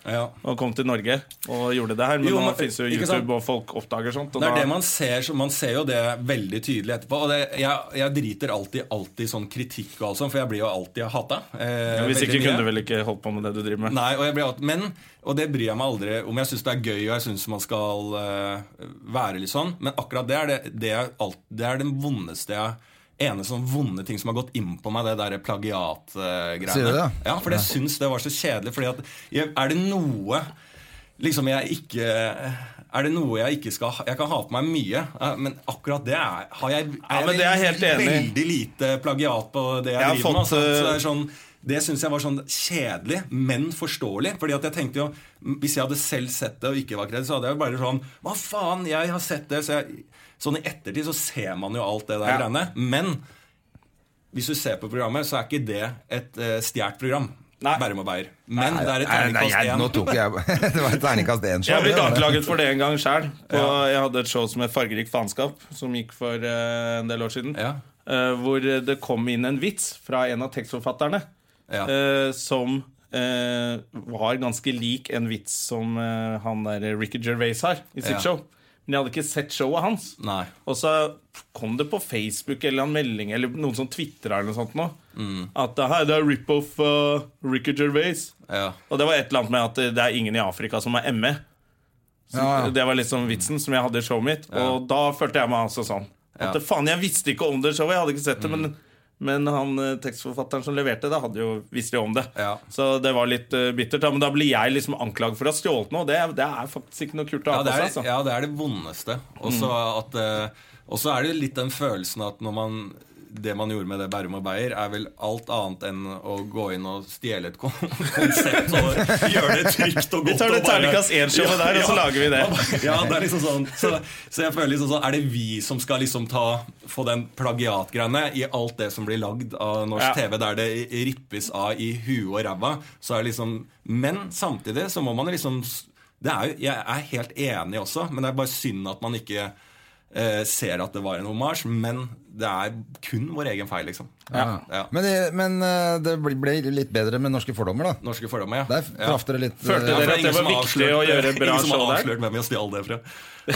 og kom til Norge og gjorde det her. Men Jo, nå fins jo YouTube, sant? og folk oppdager sånt. Det er da, det man ser, man ser jo det veldig tydelig etterpå. Og jeg, jeg driter alltid alltid sånn kritikk og alt sånt, for jeg blir jo alltid hata. Eh, Hvis ikke kunne du vel ikke holdt på med det du driver med. Nei, og jeg blir alltid, men, og det bryr jeg meg aldri om. Jeg syns det er gøy, og jeg syns man skal uh, være litt sånn. Men akkurat det er, det, det, er alt, det er den vondeste jeg ene sånn vonde ting som har gått inn på meg, det der plagiatgreiene. Ja, for jeg syns det var så kjedelig. Fordi at Er det noe liksom jeg ikke Er det noe jeg ikke skal Jeg kan ha på meg mye, eh, men akkurat det er, har jeg, er Ja, men det er helt enig veldig lite plagiat på det jeg, Jeg driver med. fått, Altså. Så det eh, er sånn det syns jeg var sånn kjedelig, men forståelig. Fordi at jeg tenkte jo Hvis jeg hadde selv sett det og ikke var kreditt, så hadde jeg jo bare sånn Hva faen, jeg har sett det. Så jeg, sånn i ettertid så ser man jo alt det der Ja. greiene. Men hvis du ser på programmet, så er ikke det et uh, stjålet program. Nei. Bærum og Beyer. Men det er et Nei, nei, terningkast tok jeg <laughs> Det var et terningkast én-show. Jeg det. anklaget for det en gang sjøl. Jeg hadde et show som het Fargerik faenskap, som gikk for uh, en del år siden. Ja. Uh, hvor det kom inn en vits fra en av tekstforfatterne Ja. uh, som eh, var ganske lik en vits som eh, han der Ricky Gervais har i sitt Ja. show. Men jeg hadde ikke sett showet hans. Nei. Og så kom det på Facebook eller en melding eller noen som tvitra eller noe sånt nå, Mm. at hei, det er rip-off uh, Ricky Gervais. Ja. Og det var et eller annet med at det er ingen i Afrika som har ME. Så Ja, ja. Det var liksom vitsen som jeg hadde i showet mitt. Og da følte jeg meg altså sånn. At Ja. faen, jeg visste ikke om det showet, jeg hadde ikke sett det, men, men han eh, tekstforfatteren som leverte det, hadde jo visste jo om det. Ja. Så det var litt uh, bittert. Da. Men da blir jeg liksom anklaget for å ha stjålet noe. Det, det er faktisk ikke noe kult å ha på seg. Altså. ja, det er det vondeste. Og så mm. uh, er det litt den følelsen at når man det man gjorde med det Bærum og Beyer, er vel alt annet enn å gå inn og stjele et <laughs> konsept og gjøre det trygt og godt. Vi tar det terningkast én-showet der, og så lager vi det. <laughs> Ja, det er liksom sånn Så, så jeg føler liksom sånn Er det vi som skal liksom ta få den plagiatgreiene i alt det som blir lagd av norsk Ja. TV, der det rippes av i huet og ræva? Så er det liksom Men samtidig så må man liksom det er jo, Jeg er helt enig også, men det er bare synd at man ikke eh, ser at det var en homasj. Men det er kun vår egen feil, liksom. Ja. Ja. Men, det, men eh, det ble litt bedre med norske fordommer, da. Norske fordommer, ja. Der traff dere litt Følte eh, dere at det var viktig å gjøre bra ingen som show har avslørt hvem jeg stjal det fra. <laughs>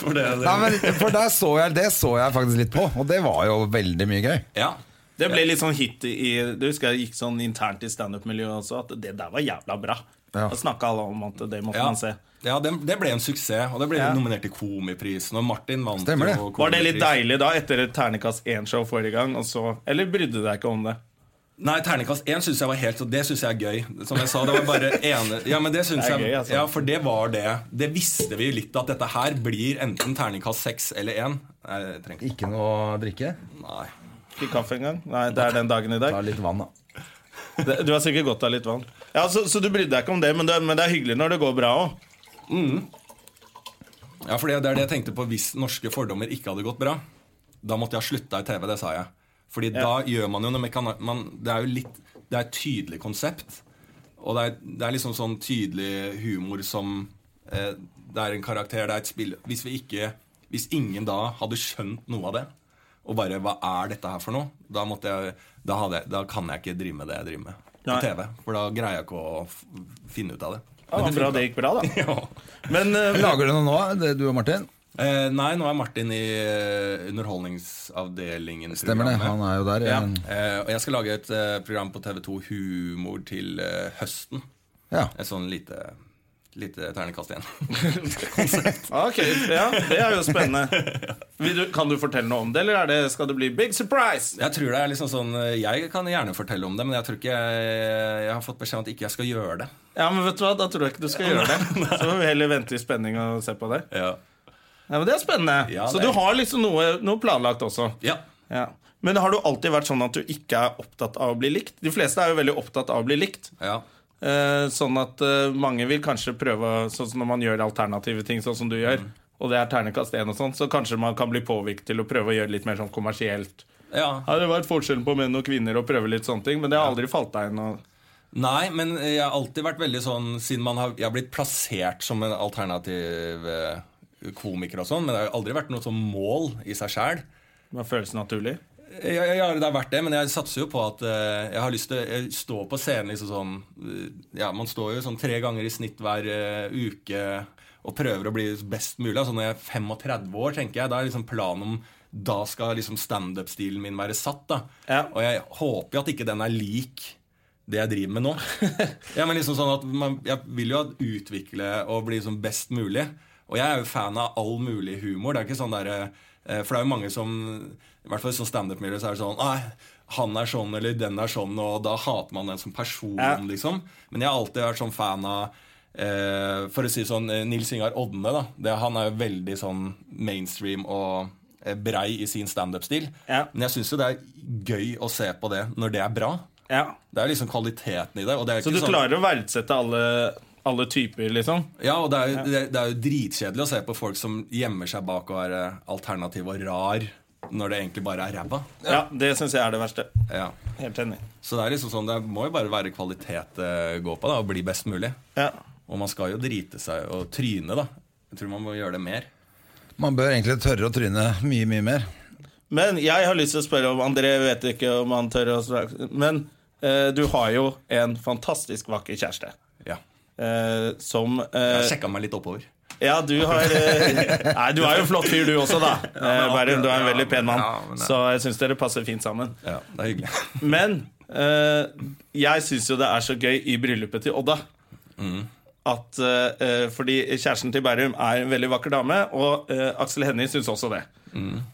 for det, det Nei, men, For der så jeg, det så jeg faktisk litt på, og det var jo veldig mye gøy. Ja. Det ble litt sånn hit i Du husker jeg gikk sånn internt i standup-miljøet også, at det der var jævla bra. Ja. Da snakka alle om at det måtte Ja, man se. Ja det, det ble en suksess, og det ble Ja. nominert til Komiprisen. Og Martin vant Stemmer det. jo Var det litt deilig da, etter et ternekast 1-show forrige gang, og så Eller brydde du deg ikke om det? Nei, terningkast én syns jeg var helt Det synes jeg er gøy. Som jeg sa, det var bare <laughs> ene Ja, men det synes Det er jeg gøy, altså. Ja, for det var det. Det visste vi litt, at dette her blir enten terningkast seks eller én. Nei, ikke Ikke noe å drikke? Nei. Ikke kaffe engang? Nei, det er den dagen i dag. Ta litt vann, da. Du har sikkert godt av litt vann. Ja, Så, så du brydde deg ikke om det, men det, men det er hyggelig når det går bra òg. Ja, for det er det jeg tenkte på hvis norske fordommer ikke hadde gått bra. Da måtte jeg ha slutta i TV, det sa jeg. Fordi da gjør man jo noe med kana- Det er jo litt Det er et tydelig konsept. Og det er, det er liksom sånn tydelig humor som eh, Det er en karakter, det er et spill Hvis vi ikke Hvis ingen da hadde skjønt noe av det, og bare Hva er dette her for noe? Da måtte jeg Da, jeg- da kan jeg ikke drive med det jeg driver med på TV. For da greier jeg ikke å finne ut av det. Ja, det bra det gikk bra, da. <laughs> Ja. Men eh, Lager du noe nå, det, du og Martin? Eh, nei, nå er Martin i eh, Underholdningsavdelingen. Stemmer det, han er jo der. Ja. Eh, og jeg skal lage et eh, program på TV2 Humor til eh, høsten. Ja. Et sånn lite, litt ternekast igjen. <laughs> <laughs> Ok, ja, Det er jo spennende. Vil du, kan du fortelle noe om det, eller er det, skal det bli big surprise? Jeg tror det er liksom sånn Jeg kan gjerne fortelle om det, men jeg tror ikke jeg, jeg har fått beskjed om at ikke jeg skal gjøre det. Ja, men vet du hva, Da tror jeg ikke du skal gjøre det. <laughs> Så får vi heller vente i spenning og se på det. Ja. Ja, men Det er spennende. Ja, Så du har liksom noe, noe planlagt også. ja. Ja. Men har du alltid vært sånn at du ikke er opptatt av å bli likt? De fleste er jo veldig opptatt av å bli likt. ja. Eh, sånn at eh, mange vil kanskje prøve Sånn som når man gjør alternative ting, sånn som du gjør, og det er ternekast 1 og sånn, så kanskje man kan bli påvirket til å prøve å gjøre litt mer sånn kommersielt. ja. Har det vært forskjellen på menn og kvinner å prøve litt sånne ting, men det har aldri falt deg inn. Nei, men jeg har alltid vært veldig sånn Siden man har, jeg har blitt plassert som en alternativ eh, komiker og sånn, men det har aldri vært noe sånn mål i seg sjæl. Det føles naturlig. Ja, ja, det har vært det, men jeg satser jo på at uh, jeg har lyst til å stå på scenen liksom sånn uh, Ja, man står jo sånn tre ganger i snitt hver uh, uke og prøver å bli best mulig. Altså når jeg er 35 år, tenker jeg, da er liksom planen om Da skal liksom standup-stilen min være satt, da. Ja. Og jeg håper jo at ikke den er lik det jeg driver med nå. <laughs> ja, men liksom sånn at man, Jeg vil jo utvikle og bli liksom best mulig. Og jeg er jo fan av all mulig humor. Det er ikke sånn der, eh, For det er jo mange som I hvert fall i sånn standup-miljø så er det sånn Nei, han er sånn, eller den er sånn, og da hater man den som person, Ja. liksom. Men jeg har alltid vært sånn fan av eh, For å si sånn eh, Nils Ingar Odne, da. Det, han er jo veldig sånn mainstream og eh, brei i sin standup-stil. Ja. Men jeg syns jo det er gøy å se på det når det er bra. Ja. Det er liksom kvaliteten i det. Og det er Så du sånn, klarer å verdsette alle, alle typer, liksom? Ja, og det er, jo- det, det er jo dritkjedelig å se på folk som gjemmer seg bak å være alternativ og rar, når det egentlig bare er ræva. Ja, det syns jeg er det verste. Ja. Helt enig. Så det er liksom sånn, det må jo bare være kvalitet det går på, da, og bli best mulig. Ja. Og man skal jo drite seg og tryne, da. Jeg tror man må gjøre det mer. Man bør egentlig tørre å tryne mye, mye mer. Men jeg har lyst til å spørre om André vet ikke om han tør å. Men eh, du har jo en fantastisk vakker kjæreste. Eh, som eh, Jeg sjekka meg litt oppover. Ja, du har eh, Nei, du er jo en flott fyr, du også, da. <laughs> Eh, Bærum, du er en veldig pen mann. Så jeg syns dere passer fint sammen. Ja, det er hyggelig. Men jeg syns jo det er så gøy i bryllupet til Odda. At, uh, fordi kjæresten til Bærum er en veldig vakker dame, og uh, Aksel Hennie syns også det.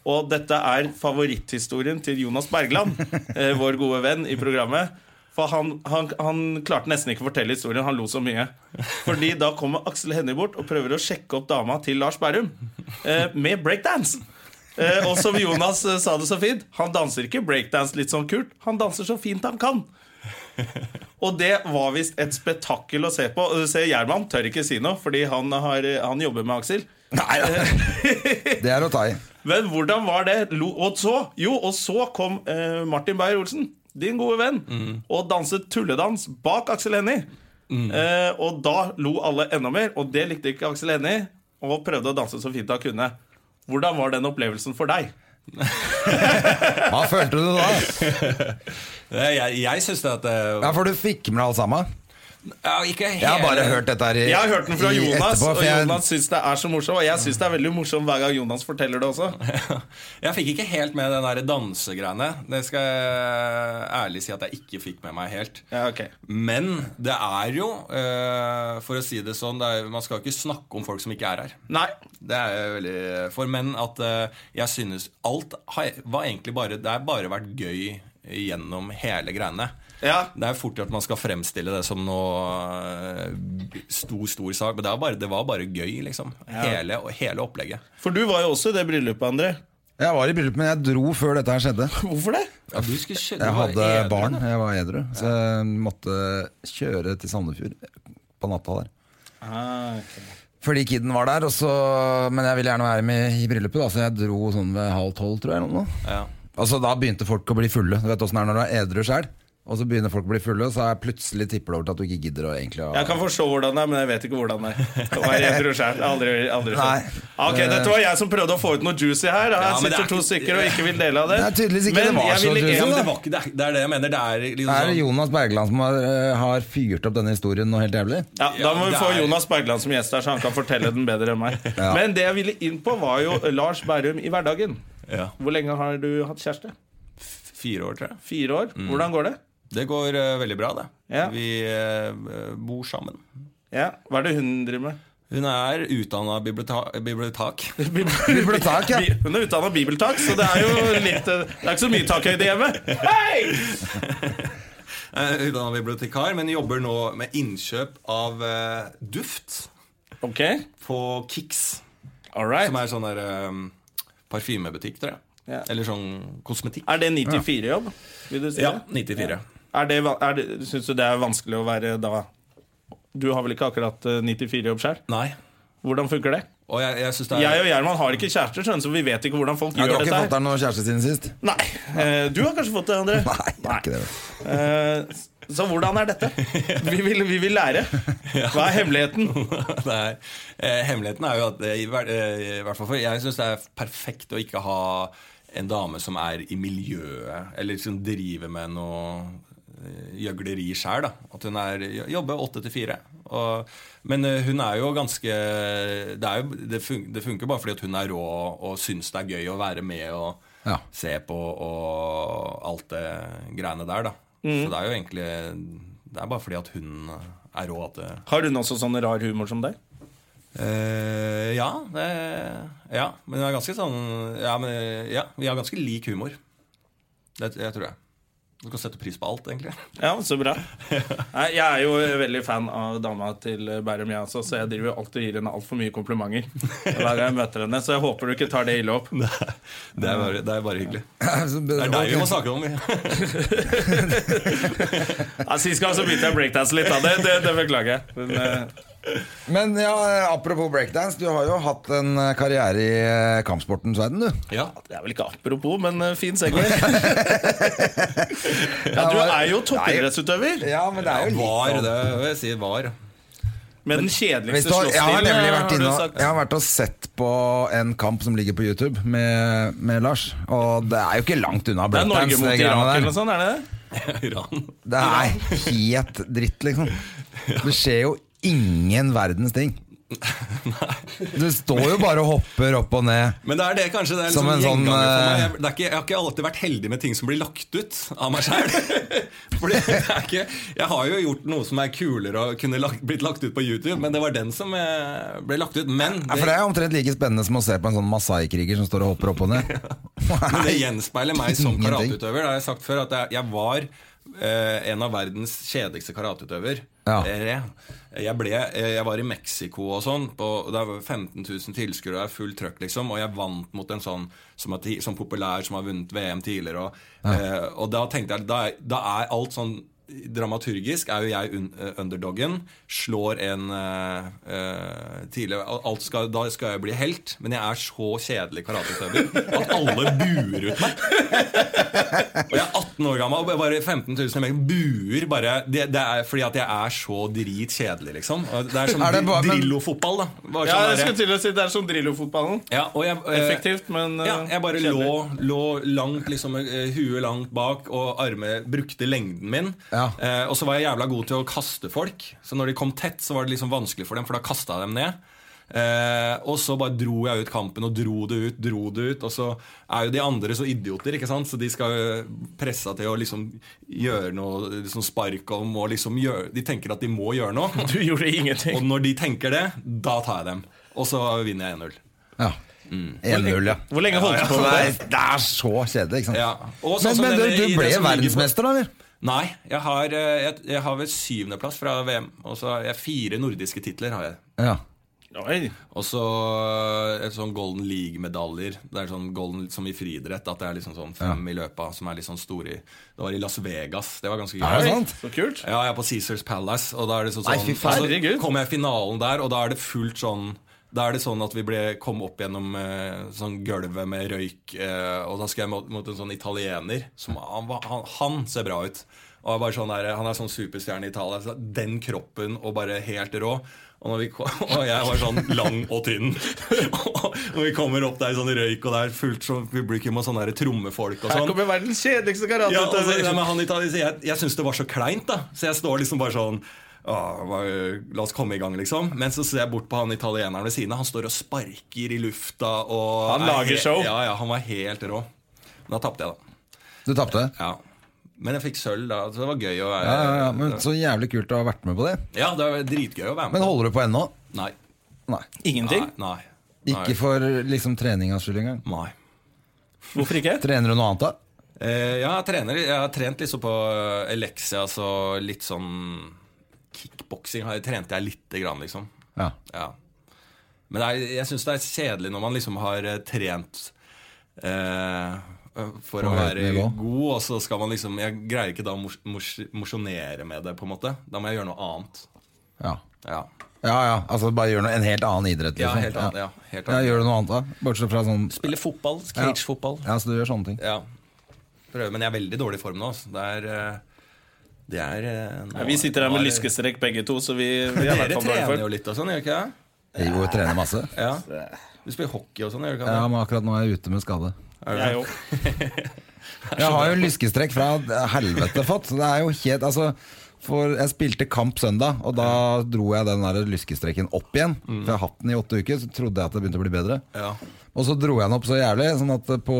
Og dette er favoritthistorien til Jonas Bergland, uh, <laughs> vår gode venn i programmet. For han, han, han klarte nesten ikke å fortelle historien, han lo så mye. Fordi da kommer Aksel Hennie bort og prøver å sjekke opp dama til Lars Berrum eh, med breakdance. Eh, og som Jonas eh, sa det så fint, han danser ikke breakdance litt sånn kult, han danser så fint han kan. Og det var visst et spetakkel å se på. Se, du ser Gjerman tør ikke si noe, fordi han, har, han jobber med Aksel. Nei, det er å ta i. Men hvordan var det? Og så, jo, og så kom eh, Martin Beyer-Olsen, din gode venn, og danset tulledans bak Aksel Hennie. Eh, og da lo alle enda mer, og det likte ikke Aksel Hennie, og prøvde å danse så fint han kunne. Hvordan var den opplevelsen for deg? Hva følte du da? <laughs> Jeg, jeg syns det at det, Ja, For du fikk med deg alt sammen? Ja, ikke hele, Jeg har bare hørt dette her i, Jeg har hørt den fra Jonas, etterpå, og jeg- Jonas syns det er så morsomt. Og jeg syns det er veldig morsomt hver gang Jonas forteller det også. <laughs> Jeg fikk ikke helt med den der dansegreiene. Det skal jeg ærlig si at jeg ikke fikk med meg helt. Ja, okay. Men det er jo, eh, for å si det sånn, det er, man skal jo ikke snakke om folk som ikke er her. Nei. Det er veldig for. Men at eh, jeg synes alt har, var egentlig bare Det har bare vært gøy gjennom hele greiene. Ja. Det er fort at man skal fremstille det som noe eh, stor, stor sak, men det var bare, det var bare gøy, liksom. Hele, hele opplegget. For du var jo også i det bryllupet, André. Jeg var i bryllup, men jeg dro før dette her skjedde. <laughs> Hvorfor det? Ja, Jeg hadde edru, barn, da. jeg var edru. Så jeg måtte kjøre til Sandefjord på natta der. Ah, Fordi kiden var der, og så, men jeg ville gjerne være med i bryllupet, da, så jeg dro sånn ved halv tolv, tror jeg. Eller noe. Ja. Altså Da begynte folk å bli fulle. Du vet åssen det er når du er edru sjøl. Og så begynner folk å bli fulle, og så er plutselig tipper det over til at du ikke gidder å egentlig å Jeg kan forstå hvordan det er, men jeg vet ikke hvordan det er. Jeg tror selv, aldri, aldri selv. Ok, Dette var jeg som prøvde å få ut noe juicy her. Her Ja, sitter er to stykker og ikke vil dele av det. Det er tydeligvis ikke det var så ville- juicy, Ja, det, var ikke, det, er, det er det jeg mener. Det er liksom det er Jonas Bergland som har, eh, har fyrt opp denne historien noe helt jævlig? Ja, Da må vi Ja, få er- Jonas Bergland som gjest her, så han kan fortelle den bedre enn meg. <laughs> Ja. Men det jeg ville inn på, var jo Lars Berrum i hverdagen. ja, Hvor lenge har du hatt kjæreste? Fire år, tror jeg. Fire år. Hvordan går det? Det går eh, veldig bra, det. Ja. Vi eh, bor sammen. Ja, Hva er det hun driver med? Hun er utdanna bibliotek. bibliotek. <laughs> Bibliotek, ja. Hun er utdanna bibeltak, så det er jo litt eh, Det er ikke så mye takhøyde hjemme. Hei! Utdanna bibliotekar, men jobber nå med innkjøp av eh, duft Ok, på Kix. all right. Som er sånn der eh, parfymebutikk, tror jeg. Ja. Eller sånn kosmetikk. Er det 9-4-jobb? Vil du si Ja, det? 94. Er det, er det, Syns du det er vanskelig å være da Du har vel ikke akkurat 9-4-jobb sjøl? Nei. Hvordan funker det? Og jeg, jeg det er Jeg og Gjerman har ikke kjærester, skjønner, så vi vet ikke hvordan folk Ja, du gjør har ikke fått deg noen kjæreste siden sist? Nei. Eh, Du har kanskje fått det, André? <laughs> Nei, jeg har ikke det. Eh, Så hvordan er dette? <laughs> Vi vil, vi vil lære. Hva er hemmeligheten? <laughs> er, eh, hemmeligheten er jo at eh, i, hver- eh, i hvert fall for Jeg syns det er perfekt å ikke ha en dame som er i miljøet, eller som driver med noe eh, gjøgleri sjøl. At hun er, jobber åtte til fire. Men eh, hun er jo ganske Det, er jo, det, fun, det funker bare fordi at hun er rå og syns det er gøy å være med og Ja. se på og alt det greiene der, da. Så det er jo egentlig Det er bare fordi at hun er rå at det Har hun også sånn rar humor som deg? Uh, ja, det, ja, men det er ganske sånn Ja, men, ja vi har ganske lik humor. Det jeg tror jeg. Du kan sette pris på alt, egentlig. <laughs> Ja, så bra. Jeg er jo veldig fan av dama til Bærum, jeg også, så jeg driver jo alltid og gir henne altfor mye komplimenter. Hver gang jeg møter henne, Så jeg håper du ikke tar det ille opp. Det er bare, det er bare hyggelig. Det er deg vi må snakke om. <laughs> Ja, Sist gang så begynte jeg å breakdance litt av det. Det, det beklager jeg. Men, eh, Men ja, apropos breakdance, du har jo hatt en eh, karriere i eh, kampsportens verden, du. Ja. det er vel ikke apropos, men eh, fin segway. <laughs> Ja, du er jo toppidrettsutøver Ja, men det er jo litt Var, sånn. det vil jeg si var. med den kjedeligste slåssstilen. jeg har nemlig vært inne og. Jeg har vært og sett på en kamp som ligger på YouTube med, med Lars. Og det er jo ikke langt unna Det er Norge mot Irak eller noe sånt, er det det? <laughs> Iran. Det er helt dritt, liksom. <laughs> Det skjer jo ingen verdens ting. Du står jo bare og hopper opp og ned. Men det er det kanskje det er liksom en sånn, eh, Jeg, det ikke, jeg har ikke alltid vært heldig med ting som blir lagt ut av meg sjæl. <laughs> Jeg har jo gjort noe som er kulere og kunne lagt, blitt lagt ut på YouTube, men det var den som eh, ble lagt ut. Men Ja, for Det det, er omtrent like spennende som å se på en sånn Masai-kriger som står og hopper opp og ned. <laughs> men det gjenspeiler meg som karateutøver. Det har jeg sagt før, at jeg var eh, en av verdens kjedeligste karateutøver. Ja. Jeg, ble, eh, jeg var i Mexico og sånn. På, det var 15 000 tilskuere, og er full trøkk, liksom. Og jeg vant mot en sånn som er sånn populær, som har vunnet VM tidligere. Og, eh, og da tenkte jeg da, da er alt sånn Dramaturgisk er jo jeg un eh, underdoggen. Slår en uh, tidlig alt skal, Da skal jeg bli helt, men jeg er så kjedelig karateutøver at alle buer ut meg. Og jeg er 18 år gammel, og bare 15 000 menn buer bare det, det er fordi at jeg er så dritkjedelig, liksom. Og Det er som Er det bare- Drillo-fotball, da. Bare Ja, sånn jeg skulle til å si Det er som Drillo-fotballen. ja, jeg, eh, Effektivt, men ja, jeg bare kjedelig. lå, lå langt, liksom huet langt bak, og armene brukte lengden min. Ja. Eh, og så var jeg jævla god til å kaste folk. Så når de kom tett, så var det liksom vanskelig for dem, for da kasta jeg dem ned. Eh, og så bare dro jeg ut kampen og dro det ut, dro det ut. Og så er jo de andre så idioter, ikke sant? så de skal jo presse til å liksom gjøre noe liksom spark og må liksom gjøre De tenker at de må gjøre noe. <laughs> Du gjorde ingenting. Og når de tenker det, da tar jeg dem. Og så vinner jeg 1-0. Ja. 1-0, ja. Hvor lenge holdt du på Det med det? det er så kjedelig, ikke sant. Ja. Sånn Men, men du, du ble verdensmester, da, eller? Nei, jeg har, eh, jeg, jeg har vel syvendeplass fra VM. Og så har jeg fire nordiske titler. har jeg Ja. Og så eh, et sånn Golden League-medaljer. Det er sånn golden som i friidrett. At det er liksom sånn fem i løpet som er litt sånn store i Det var i Las Vegas. Det var ganske Er det sant? Så kult. Ja, jeg er på Caesars Palace, og da er det sånn, Nei, fy sånn Herregud. Så kommer jeg i finalen der, og da er det fullt sånn da er det sånn at vi ble, kom opp gjennom eh, sånn gulvet med røyk, eh, og da skal jeg mot, mot en sånn italiener. Som, han, han, han ser bra ut. Og er bare sånn der, Han er sånn superstjerne i Italia. Så den kroppen og bare helt rå. Og, kom- <laughs> og jeg var sånn lang og tynn. <laughs> og vi kommer opp der i sånn røyk, og det er fullt sånn publikum og sånne der trommefolk og Her sånn. kommer verdens kjedeligste karateutøver. ja, han jeg, jeg syns det var så kleint, da. Så jeg står liksom bare sånn la oss komme i gang, liksom. Men så ser jeg bort på han italieneren ved siden av. Han står og sparker i lufta. Og Han er lager show. Ja, ja, han var helt rå. Men da tapte jeg, da. Du tapte? Ja. Men jeg fikk sølv, da. Så det var gøy å være Ja, ja, ja, men Så jævlig kult å ha vært med på det. Ja, det var dritgøy å være med Men holder du på ennå? Nei. Nei. Ingenting? Nei. nei. Ikke for liksom treningas skyld engang? Nei. Hvorfor ikke? Trener du noe annet, da? Eh, ja, jeg trener. Jeg har trent liksom på Elexia, så litt sånn Kickboksing trente jeg lite grann, liksom. Ja. Ja. Men det er, jeg syns det er kjedelig når man liksom har eh, trent eh, for På å være god, og så skal man liksom Jeg greier ikke da å mos- mos- mosjonere med det, på en måte. Da må jeg gjøre noe annet. Ja, Ja, ja. ja. Altså bare gjør noe, en helt annen idrett. ja Liksom. helt annet. Ja, helt Ja. Gjør du noe annet, da? Bortsett fra sånn Spille fotball. Cage-fotball. Ja, så du gjør sånne ting. Ja. Prøver, men jeg er veldig dårlig i form nå. altså. Det er eh, er eh, nå- Ja, vi sitter her med lyskestrekk begge to, så vi, vi er Dere trener for. jo litt og sånn, gjør ikke det? Jo, jeg trener masse. Ja. Du spiller hockey og sånn, gjør du ikke Ja, men akkurat nå er jeg ute med skade. Jeg òg. <laughs> Jeg har jo lyskestrekk fra helvete fått. Så det er jo helt Altså for jeg spilte kamp søndag, og da dro jeg den der lyskestreken opp igjen. For jeg har hatt den i åtte uker, så trodde jeg at det begynte å bli bedre. Ja. Og så dro jeg den opp så jævlig, sånn at på,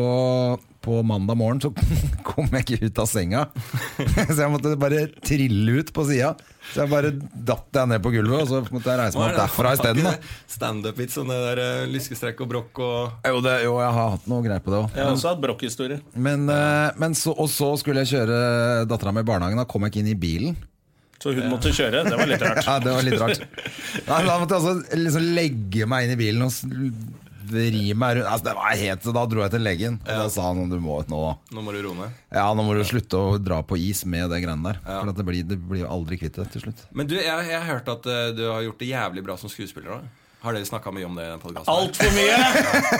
på mandag morgen så <laughs> kom jeg ikke ut av senga. <laughs> Så jeg måtte bare trille ut på sida. Så jeg bare datt jeg ned på gulvet, og så måtte jeg reise meg opp derfra isteden. Standup-vits, det der eh, lyskestrekk og brokk og Jo, det, jo, jeg har hatt noe greier på det òg. Jeg har også hatt brokkhistorie. Men, eh, men så, og så skulle jeg kjøre dattera mi i barnehagen. Da kom jeg ikke inn i bilen. Så hun måtte kjøre. Det var litt rart. <laughs> Ja, det var litt rart. Nei, da måtte jeg altså liksom legge meg inn i bilen og vri meg rundt. Altså, det var helt, da dro jeg til legen, og da sa han du må nå Nå må du roe ned. Ja, nå må du slutte å dra på is med det greiene der. For det blir, det blir aldri kvitt det til slutt. Men du, jeg, jeg har hørt at eh, du har gjort det jævlig bra som skuespiller òg. Har dere snakka mye om det i den? Altfor mye!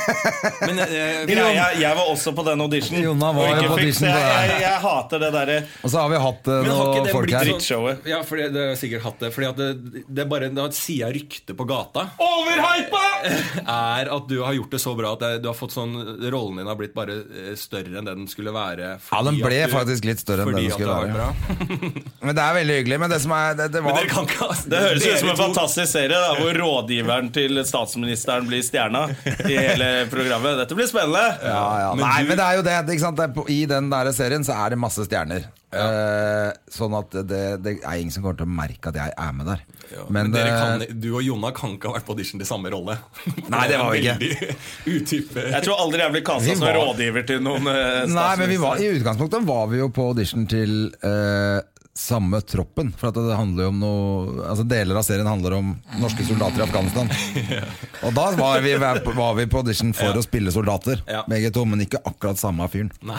<laughs> Men eh, Greia, jeg var også på den auditionen. Jonna var jo på audition på jeg, det. jeg, jeg hater det derre Og så har vi hatt uh, noen det folk her. sånn- Drittshowet. Ja, for det, det har jeg sikkert hatt det. Fordi at det, det er bare Da sier jeg ryktet på gata Overhypa! <laughs> er at du har gjort det så bra at det, du har fått sånn rollen din har blitt bare eh, større enn det den skulle være. Ja, den ble du- faktisk litt større enn det den skulle være. <laughs> Men det er veldig hyggelig. Men det som er Det, det Men var dere kan ikke Det høres ut som en fantastisk serie da, hvor rådgiveren til statsministeren blir stjerna i hele programmet. Dette blir spennende. ja, ja. Men Nei, du- men det er jo det. det, ikke sant? er I den der serien så er det masse stjerner. Eh, sånn at det, det er ingen som kommer til å merke at jeg er med der. Ja, men men dere det, kan, du og Jonna kan ikke ha vært på audition til samme rolle. Nei, det var vi ikke. <laughs> Utype. Jeg tror aldri jeg blir kasta som rådgiver til noen eh, Nei, men vi var, i utgangspunktet var vi jo på audition til eh, samme troppen. For at det handler jo om noe Altså Deler av serien handler om norske soldater i Afghanistan. <laughs> Og da var vi, var vi på audition for å spille soldater, Ja. begge to. Men ikke akkurat samme fyren. Nei.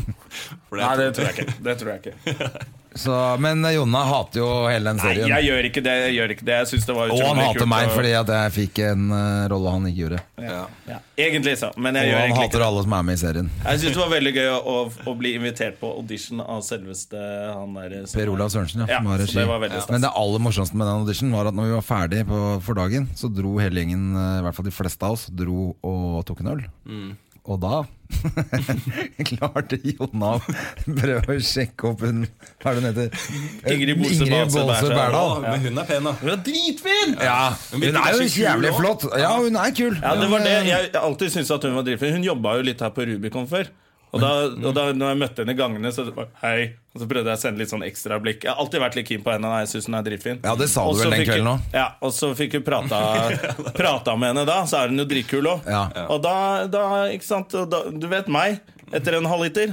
<laughs> For Nei, det tror jeg ikke. Det tror jeg ikke. <laughs> Så, men Jonna hater jo hele den Nei, serien. jeg gjør ikke det. Jeg gjør ikke det. Jeg det var og han hater meg fordi at jeg fikk en uh, rolle han ikke gjorde. Ja. ja. Egentlig, så. Men jeg Og gjør han hater ikke alle som er med i serien. Jeg syns det var veldig gøy å, å bli invitert på audition av selveste han der som- Per Olav Sørensen, ja. Ja, har regi. det var veldig stas. Men det aller morsomste med den auditionen var at når vi var ferdig på, for dagen, så dro hele gjengen, eh, i hvert fall de fleste av oss, dro og tok en øl. Mm. Og da <laughs> klarte Jonna å prøve å sjekke opp hun Hva er det hun heter? Ingrid Bolse Berdal. Men hun er pen, da. Hun er dritfin! Ja, Men hun er jo jævlig flott. Ja, hun er kul. Ja, det var det. Jeg alltid syntes at hun var dritfin. Hun jobba jo litt her på Rubicon før. Og da, og da når jeg møtte henne i gangene, så var hei Og så prøvde jeg å sende litt sånn ekstra blikk. Jeg har alltid vært litt keen på henne. Jeg synes hun er dritfin Ja, det sa du vel den fikk kvelden hun- Ja, og så fikk hun prata, <laughs> prata med henne da, så er hun jo dritkul òg. Ja. Og da, da, ikke sant og da, Du vet meg. Etter en halvliter.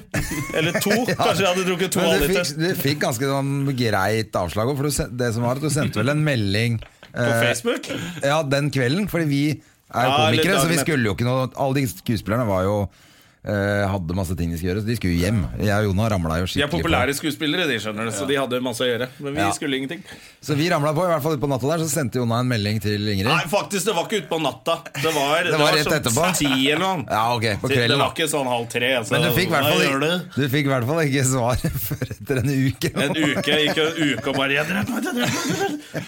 Eller to. <laughs> Kanskje jeg hadde drukket to Men du halvliter. fikk, du fikk ganske sånn greit avslag òg, for du, det som var at du sendte vel en melding På eh, Facebook. Ja, den kvelden, fordi vi er Ja, eller komikere, så vi skulle jo ikke noe Alle de skuespillerne var jo hadde masse ting de skulle gjøre, så de skulle hjem. Jeg og Jona ramla jo skikkelig på. De er populære skuespillere, de skjønner det, så de hadde masse å gjøre. Men vi Ja. skulle ingenting. Så vi ramla på, i hvert fall utpå natta der, så sendte Jona en melding til Ingrid. Nei, faktisk, det var ikke utpå natta. Det var, Det var rett sånn etterpå. ti eller noe. Ja, ok, på Det var ikke sånn halv tre. Så Men du fikk i hvert fall du? ikke- du hvert fall ikke svar før etter en uke. En uke, gikk en uke og bare.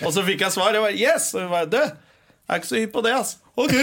Og så fikk jeg svar. Jeg bare, yes! Og jeg bare, du, jeg er ikke så hypp på det, ass. Ok. <laughs>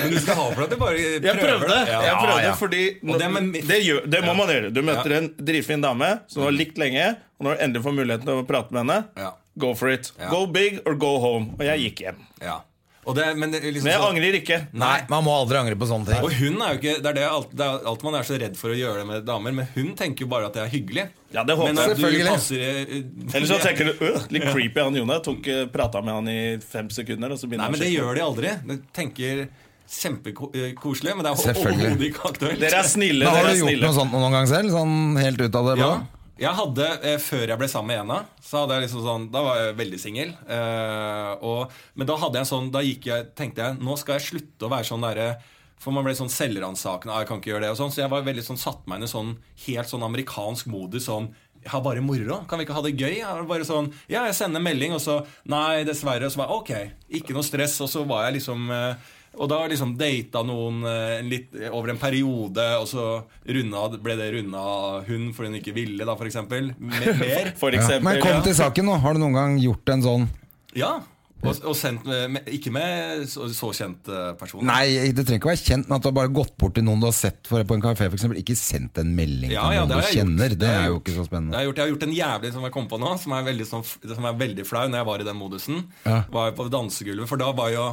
Men du skal ha for at du bare prøver Jeg prøvde, det. Ja. jeg prøvde Ja, ja. fordi Og det men, det, gjør, det må man gjøre. Du møter en dritfin dame som du har likt lenge, og når du endelig får muligheten til å prate med henne, Ja. go for it. Ja. Go big or go home. Og jeg gikk hjem. Ja. Og det, men det, liksom Men jeg så- angrer ikke. Nei, man må aldri angre på sånne ting. Og hun er jo ikke Det er det alt, det er alt man er så redd for å gjøre det med damer, men hun tenker jo bare at det er hyggelig. Ja, det håper jeg. Selvfølgelig. eh, Eller så tenker du øh, litt creepy han Jone. Tok, eh, Prata med han i fem sekunder, og så Nei, men det gjør de aldri. De tenker kjempekoselig, men det er overhodet ikke aktuelt. Dere er snille. Men har Dere du gjort snille. noe sånt noen gang selv? Sånn helt ut av det? Ja. Jeg hadde, eh, Før jeg ble sammen med Ena, så hadde jeg liksom sånn, da var jeg veldig singel. Eh, men da hadde jeg sånn, da gikk jeg, tenkte jeg nå skal jeg slutte å være sånn derre For man ble sånn selvransakende. Ah, jeg kan ikke gjøre det og sånn, Så jeg var veldig sånn, satte meg inn i sånn helt sånn amerikansk modus. sånn jeg har bare moro. Kan vi ikke ha det gøy? Jeg har bare sånn, ja, jeg sender melding, og så Nei, dessverre. Og så bare ok, ikke noe stress. Og så var jeg liksom eh, Og da liksom data noen eh, litt, over en periode, og så runda, ble det runda hun fordi hun ikke ville, da, for eksempel. <laughs> Mer. For, For Ja. Men kom til saken nå. Har du noen gang gjort en sånn Ja. Og, og sendt med, Ikke med så, så kjent eh, person. Nei, det trenger ikke å være kjent, men at du har bare gått bort til noen du har sett for, på en kafé, f.eks. Ikke sendt en melding Ja, til ja, noen du kjenner. gjort. Det er jo ikke så Det spennende. har jeg, gjort. jeg har gjort en jævlig som jeg kom på nå, som er veldig, som, som er veldig flau når jeg var i den modusen. Ja. Var på dansegulvet, For da var jo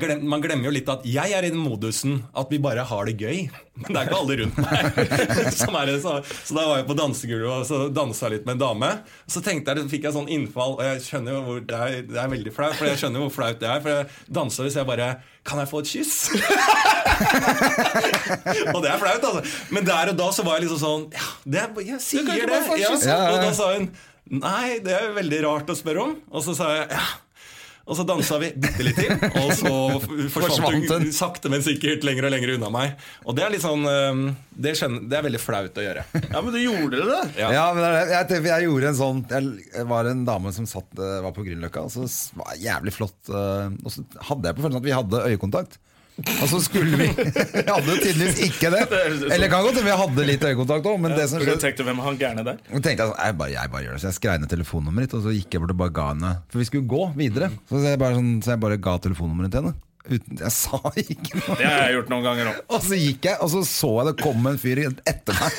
glem, Man glemmer jo litt at jeg er i den modusen at vi bare har det gøy. Men det er ikke alle rundt meg. <laughs> som er det, så, så da var jeg på dansegulvet og så dansa litt med en dame. Så tenkte jeg, fikk jeg sånn innfall, og jeg skjønner jo hvor det er, det er veldig flaut. Jeg skjønner hvor flaut det er. For jeg dansa hvis jeg bare Kan jeg få et kyss? <laughs> og det er flaut, altså. Men der og da så var jeg liksom sånn Ja, det jeg sier det. Ja. Og da sa hun Nei, det er veldig rart å spørre om. Og så sa jeg ja. Og så dansa vi bitte litt til, og så <laughs> forsvant hun sakte, men sikkert lenger og lenger unna meg. Og det er litt sånn Det, skjønner, det er veldig flaut å gjøre. Ja, men du gjorde det. Ja. Ja, men jeg, jeg gjorde en sånn Jeg, var en dame som satt, eh, var på Grünerløkka, og så var jævlig flott. eh, Og så hadde jeg på følelsen at vi hadde øyekontakt. Og så skulle vi <laughs> Vi hadde tydeligvis ikke det. <laughs> Eller kan godt hende vi hadde litt øyekontakt òg, men det som skjedde tenkte hvem han gærne der? Jeg tenkte sånn, jeg bare, jeg bare gjør det Så jeg skrev ned telefonnummeret ditt Og så gikk jeg bort og bare ga henne For vi skulle gå videre Så jeg bare, sånn, så jeg bare ga telefonnummeret til henne Uten, Jeg sa <laughs> ikke noe Det har jeg gjort noen ganger òg. Og så gikk jeg, og så så jeg det kom en fyr etter meg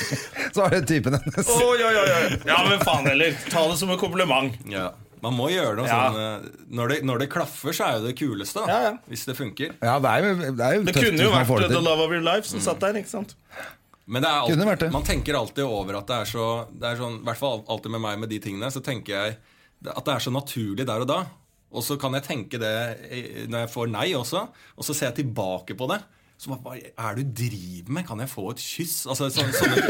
Så var det typen hennes Oh, ja, ja, ja. Ja, men faen heller. Ta det som en kompliment. Ja. Man må gjøre noe Ja. sånn øh, når, det, når det klaffer, så er jo det kuleste. Da, Ja, ja. Hvis det funker. Ja, det er jo, det er jo Det kunne jo vært The Love of Your Life som satt der, ikke sant? Men det er alltid, det. man tenker alltid over at det er så det er sånn, I hvert fall alltid med meg med de tingene, så tenker jeg at det er så naturlig der og da. Og så kan jeg tenke det eh, når jeg får nei også, og så ser jeg tilbake på det. Så Hva er det du driver med? Kan jeg få et kyss? Altså, så, sånne,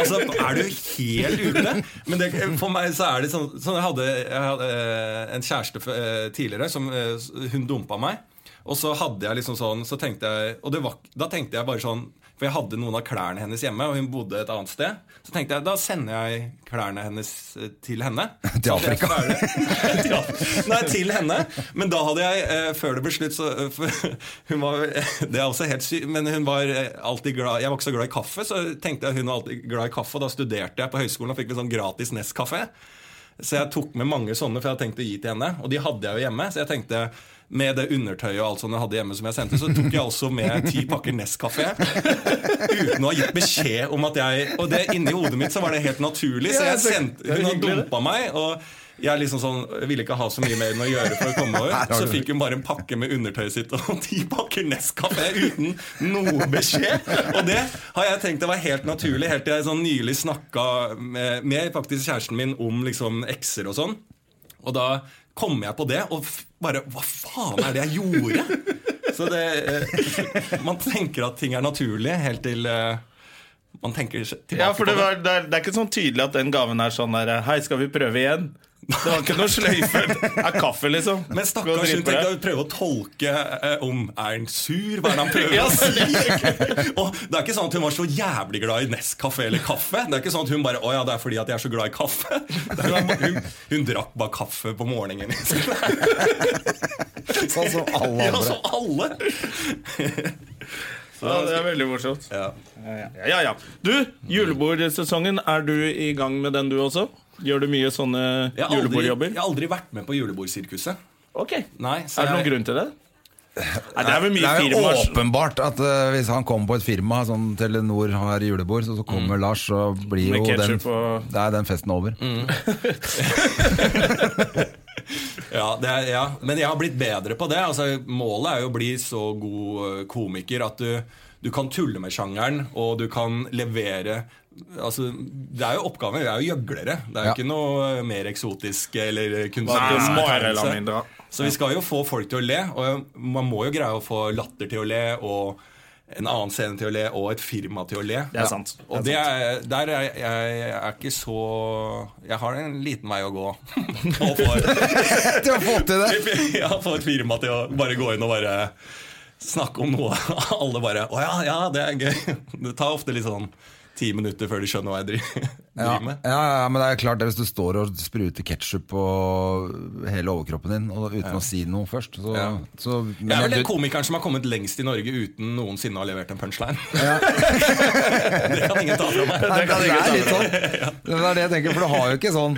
altså Er du helt ute? Men det, for meg så er det sånn, sånn Jeg hadde, jeg hadde eh, en kjæreste eh, tidligere som eh, Hun dumpa meg. Og så hadde jeg liksom sånn Så tenkte jeg Og var, da tenkte jeg bare sånn For jeg hadde noen av klærne hennes hjemme, og hun bodde et annet sted. Så tenkte jeg da sender jeg klærne hennes eh, til henne. <laughs> Til Afrika. ferdig- <laughs> Nei, til henne. Men da hadde jeg, eh, før det ble slutt så, eh, <laughs> Hun var Det er også helt sykt, men hun var alltid glad Jeg var ikke så glad i kaffe, så tenkte jeg hun var alltid glad i kaffe. Og da studerte jeg på høyskolen og fikk en sånn gratis Nest-kaffe. Så jeg tok med mange sånne, for jeg hadde tenkt å gi til henne. Og de hadde jeg jo hjemme. Så jeg tenkte med det undertøyet og alt sånt jeg hadde hjemme, som jeg sendte, så tok jeg også med ti pakker Nescafé. Uten å ha gitt beskjed om at jeg Og det inni hodet mitt så var det helt naturlig. Så jeg sendte, hun hyggelig, dumpa meg. Og jeg liksom sånn, ville ikke ha så mye mer enn å gjøre for å komme over. Så fikk hun bare en pakke med undertøyet sitt og ti pakker Nescafé uten noe beskjed. Og det har jeg tenkt det var helt naturlig, helt til jeg sånn nylig snakka med, med faktisk kjæresten min om liksom ekser og sånn. Og da kom jeg på det, og bare Hva faen er det jeg gjorde? Så det eh, Man tenker at ting er naturlig, helt til eh, man tenker tilbake Ja, for det. var, det, er, det er ikke sånn tydelig at den gaven er sånn der Hei, skal vi prøve igjen? Det var ikke noe sløyfe. Er kaffe, liksom. Men stakkars, hun tenkte å prøve å tolke eh, om Er han sur? Hva er det han prøver å si? <laughs> Og det er ikke sånn at hun var så jævlig glad i Nescafé eller kaffe. Det er ikke sånn at hun bare Å ja, det er fordi at jeg er så glad i kaffe. <laughs> Det er bare, hun, hun drakk bare kaffe på morgenen. <laughs> Sånn som alle Ja, andre som alle. Ja, det er veldig morsomt. Ja. Ja, ja, ja. Du, julebordsesongen, er du i gang med den du også? Gjør du mye sånne julebordjobber? jeg har aldri vært med på julebordsirkuset. Ok. Nei, så Er det noen jeg- grunn til det? <laughs> Nei, det er vel Det mye er jo firmaer åpenbart at eh, hvis han kommer på et firma Sånn Telenor har julebord Så, så kommer Lars Så blir Med jo den, ketchup og- det er den festen over <laughs> Ja, det er, ja, men jeg har blitt bedre på det. Altså, målet er jo å bli så god eh, komiker at du, du kan tulle med sjangeren, og du kan levere Altså, det er jo oppgaver. Vi er jo gjøglere. Det er jo Ja. ikke noe mer eksotisk eller Hverken kunstnerisk. Så vi skal jo få folk til å le, og man må jo greie å få latter til å le, og en annen scene til å le, og et firma til å le. Det er sant. Er Og det er, der er jeg, jeg er ikke så Jeg har en liten vei å gå. <laughs> <laughs> Til å få til det! <laughs> ja, få et firma til å bare gå inn og bare snakke om noe. Alle bare Å ja, ja, det er gøy. Det tar ofte litt sånn ti minutter før de skjønner hva jeg driver, <laughs> Ja, med. ja, ja, men det er klart det hvis du står og spruter ketsjup på hele overkroppen din og uten å si noe først. Så, Ja. så, men Jeg er vel den komikeren som har kommet lengst i Norge uten noensinne å ha levert en punchline. <laughs> det kan ingen ta fra meg. Nei, Det kan det ingen er ta litt sånn. <laughs> Det er det jeg tenker, for du har jo ikke sånn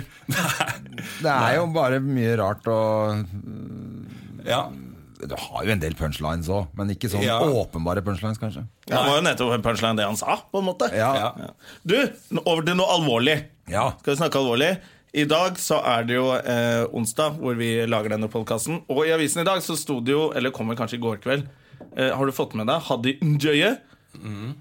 Det er jo bare mye rart og Ja. Du har jo en del punchlines òg, men ikke sånn Ja. åpenbare punchlines, kanskje. Det var jo nettopp en punchline det han sa, på en måte. Ja. Ja. Du, over til noe alvorlig. Ja. Skal vi snakke alvorlig? I dag så er det jo eh, onsdag hvor vi lager denne podkasten. Og i avisen i dag så sto det jo, eller kommer kanskje i går kveld eh, Har du fått med deg Haddy Njøye,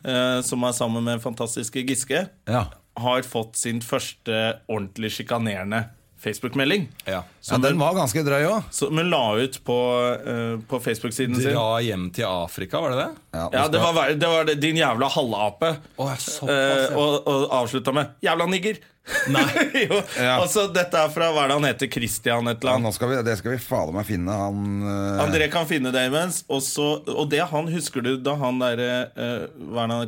eh, som er sammen med fantastiske Giske, Ja. har fått sin første ordentlig sjikanerende Facebook-melding. ja. ja, den var ganske drøy òg. Som hun la ut på, uh, på Facebook-siden sin. Dra hjem til Afrika, var det det? Ja, det var, det var det, din jævla halvape. Oh, ja, Eh, ja. og, og avslutta med 'jævla nigger'. Nei. <laughs> jo. Ja. Og så Dette er fra hva er det han heter? Christian et eller Ja, annet. nå skal vi, det skal vi fader meg finne. Han uh... André kan finne det imens. Og, så, og det han husker du da han derre uh,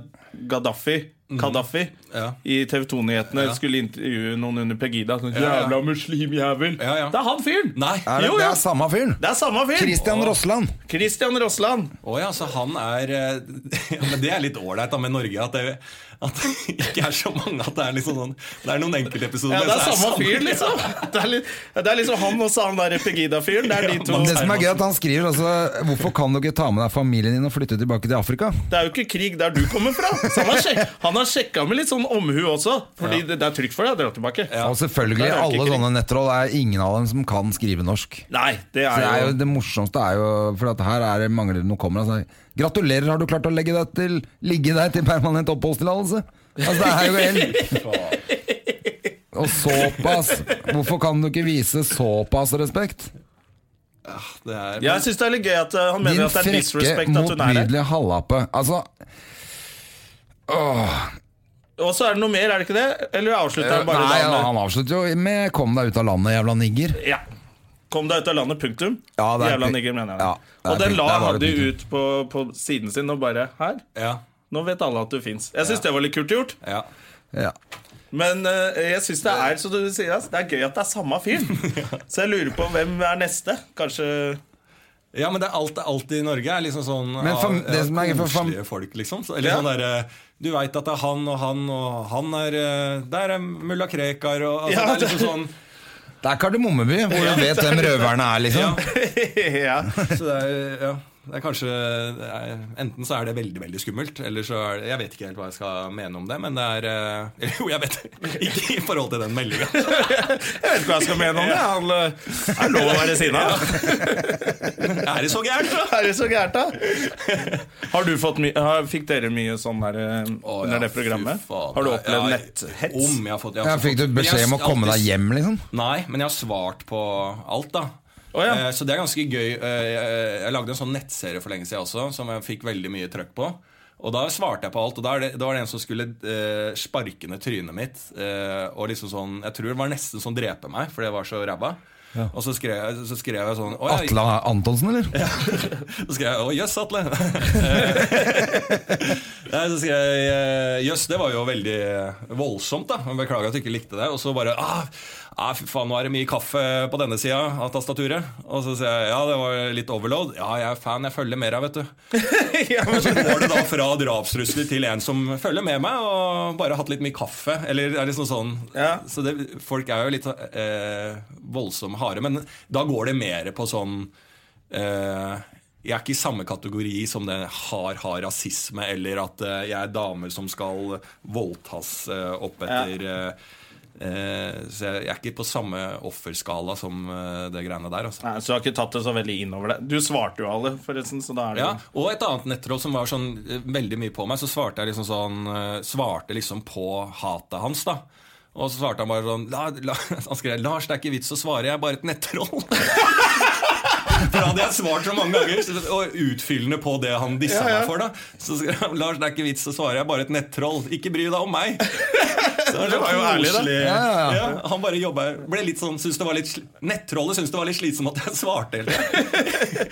Gaddafi? Kaddafi Ja. i TV 2-nyhetene Ja. skulle intervjue noen under Pegida. Sånn. Jævla muslimjævel! Ja, ja. Det er han fyren! Nei. er det, Jo, det er samme fyren! Det er samme fyren Christian Rossland. Christian Rossland. Å ja, så han er eh, <laughs> Men det er litt ålreit med Norge, at det, at det ikke er så mange. At det er liksom sånn Det er noen enkeltepisoder. Ja, det er samme fyr, liksom. Det er, litt, det er liksom han og så han der Pegida-fyren. Det er de to. Det som er gøy, at han skriver altså Hvorfor kan du ikke ta med deg familien din og flytte tilbake til Afrika? Det er jo ikke krig der du kommer fra. Så han har, sjek han har sjekka med litt sånn omhu også. Fordi det, det er trygt for deg å dra tilbake. Og selvfølgelig, alle sånne nettroll er ingen av dem som kan skrive norsk. Nei, det Så er det, er jo det morsomste er jo For at her er det mangler det noe kommer sier Gratulerer, har du klart å legge deg til Ligge deg til permanent oppholdstillatelse? Altså, det er jo helt Og såpass Hvorfor kan du ikke vise såpass respekt? Det er, Jeg syns det er litt gøy at han han Din mener at det er frekke, disrespect at hun er her. motbydelige halvape. Altså åh, Og så er det noe mer, er det ikke det? Eller avslutter han bare Nei, han avslutter jo med 'kom deg ut av landet, jævla nigger'. Ja. Kom deg ut av landet, punktum. Ja, det er Jævla nigger, mener jeg. Ja, det er og den la der var det ut på, på siden sin og bare Her, ja, nå vet alle at du fins. Jeg syns det var litt kult gjort. ja. Ja. Men eh, jeg synes det er så du sier, ass, det er gøy at det er samme fyr. <laughs> Så jeg lurer på hvem er neste. Kanskje Ja, men det er alt, alt i Norge er liksom sånn Men fam- av- det som er for fam- koselige folk, liksom. Så, eller Ja. sånn der, Du veit at det er han og han, og han er eh, Der er mulla Krekar, og altså, Ja, det er liksom sånn Det er Kardemommeby, hvor du vet hvem røverne er, liksom. <laughs> Ja. Så det er, ja, det er kanskje det er, Enten så er det veldig veldig skummelt, eller så er det Jeg vet ikke helt hva jeg skal mene om det, men det er eh, <laughs> eller Jo, jeg vet <laughs> Ikke i forhold til den meldinga. <laughs> Jeg vet ikke hva jeg skal mene om det. Han eh, er lov å være sinna. Er det så gærent, da? Er det så gærent, da? Har du fått mye har- Fikk dere mye sånn der oh, under ja, det programmet? faen. Har du opplevd Ja, netthets? Om jeg har fått jeg har Ja, fikk du beskjed om å komme deg hjem, liksom? Nei, men jeg har svart på alt, da. Å, ja. Eh, Så det er ganske gøy. Eh, Jeg lagde en sånn nettserie for lenge siden også, som jeg fikk veldig mye trøkk på. Og da svarte jeg på alt. Og da, det, da var det en som skulle eh, sparke ned trynet mitt. Eh, og liksom sånn Jeg tror det var nesten sånn drepe meg, for det var så ræva. Og så skrev, jeg, så skrev jeg sånn «Å, jeg- Atle Antonsen, eller? <laughs> så skrev jeg 'Å, jøss, Atle'. <laughs> Nei, så skrev jeg 'jøss', det var jo veldig voldsomt, da. Beklager at du ikke likte det. Og så bare ah, ah, fy faen, nå er det mye kaffe på denne sida av tastaturet. Og så sier jeg ja, det var litt overload. Ja, jeg er fan, jeg følger mer av, vet du. <laughs> Ja, men- Så går det da fra drapstrusler til en som følger med meg og bare har hatt litt mye kaffe. Eller er liksom sånn Ja. Så det, folk er jo litt eh, voldsomme harde. Men da går det mer på sånn eh, Jeg er ikke i samme kategori som det har hard rasisme, eller at eh, jeg er damer som skal voldtas eh, opp etter eh, Eh, så jeg, er ikke på samme offerskala som eh, det greiene der. Altså. Nei, Så du har ikke tatt det så veldig inn over det. Du svarte jo alle, forresten. Så da er det Ja, og et annet nettroll som var sånn eh, veldig mye på meg. Så svarte jeg liksom sånn eh, Svarte liksom på hatet hans, da. Og så svarte han bare sånn la, la, <laughs> Han skrev 'Lars, det er ikke vits å svare, jeg er bare et nettroll'. <laughs> For da hadde jeg svart så mange ganger, og utfyllende på det han dissa Ja, ja. meg for. da Så skrev 'Lars, det er ikke vits så svarer jeg bare et nettroll'. Ikke bry deg om meg. Så det Det var jo ærlig, da. Ja, ja, ja. Ja, han bare jobba ble litt sånn, syntes det var litt Nettrollet syntes det var litt slitsomt at jeg svarte hele tiden.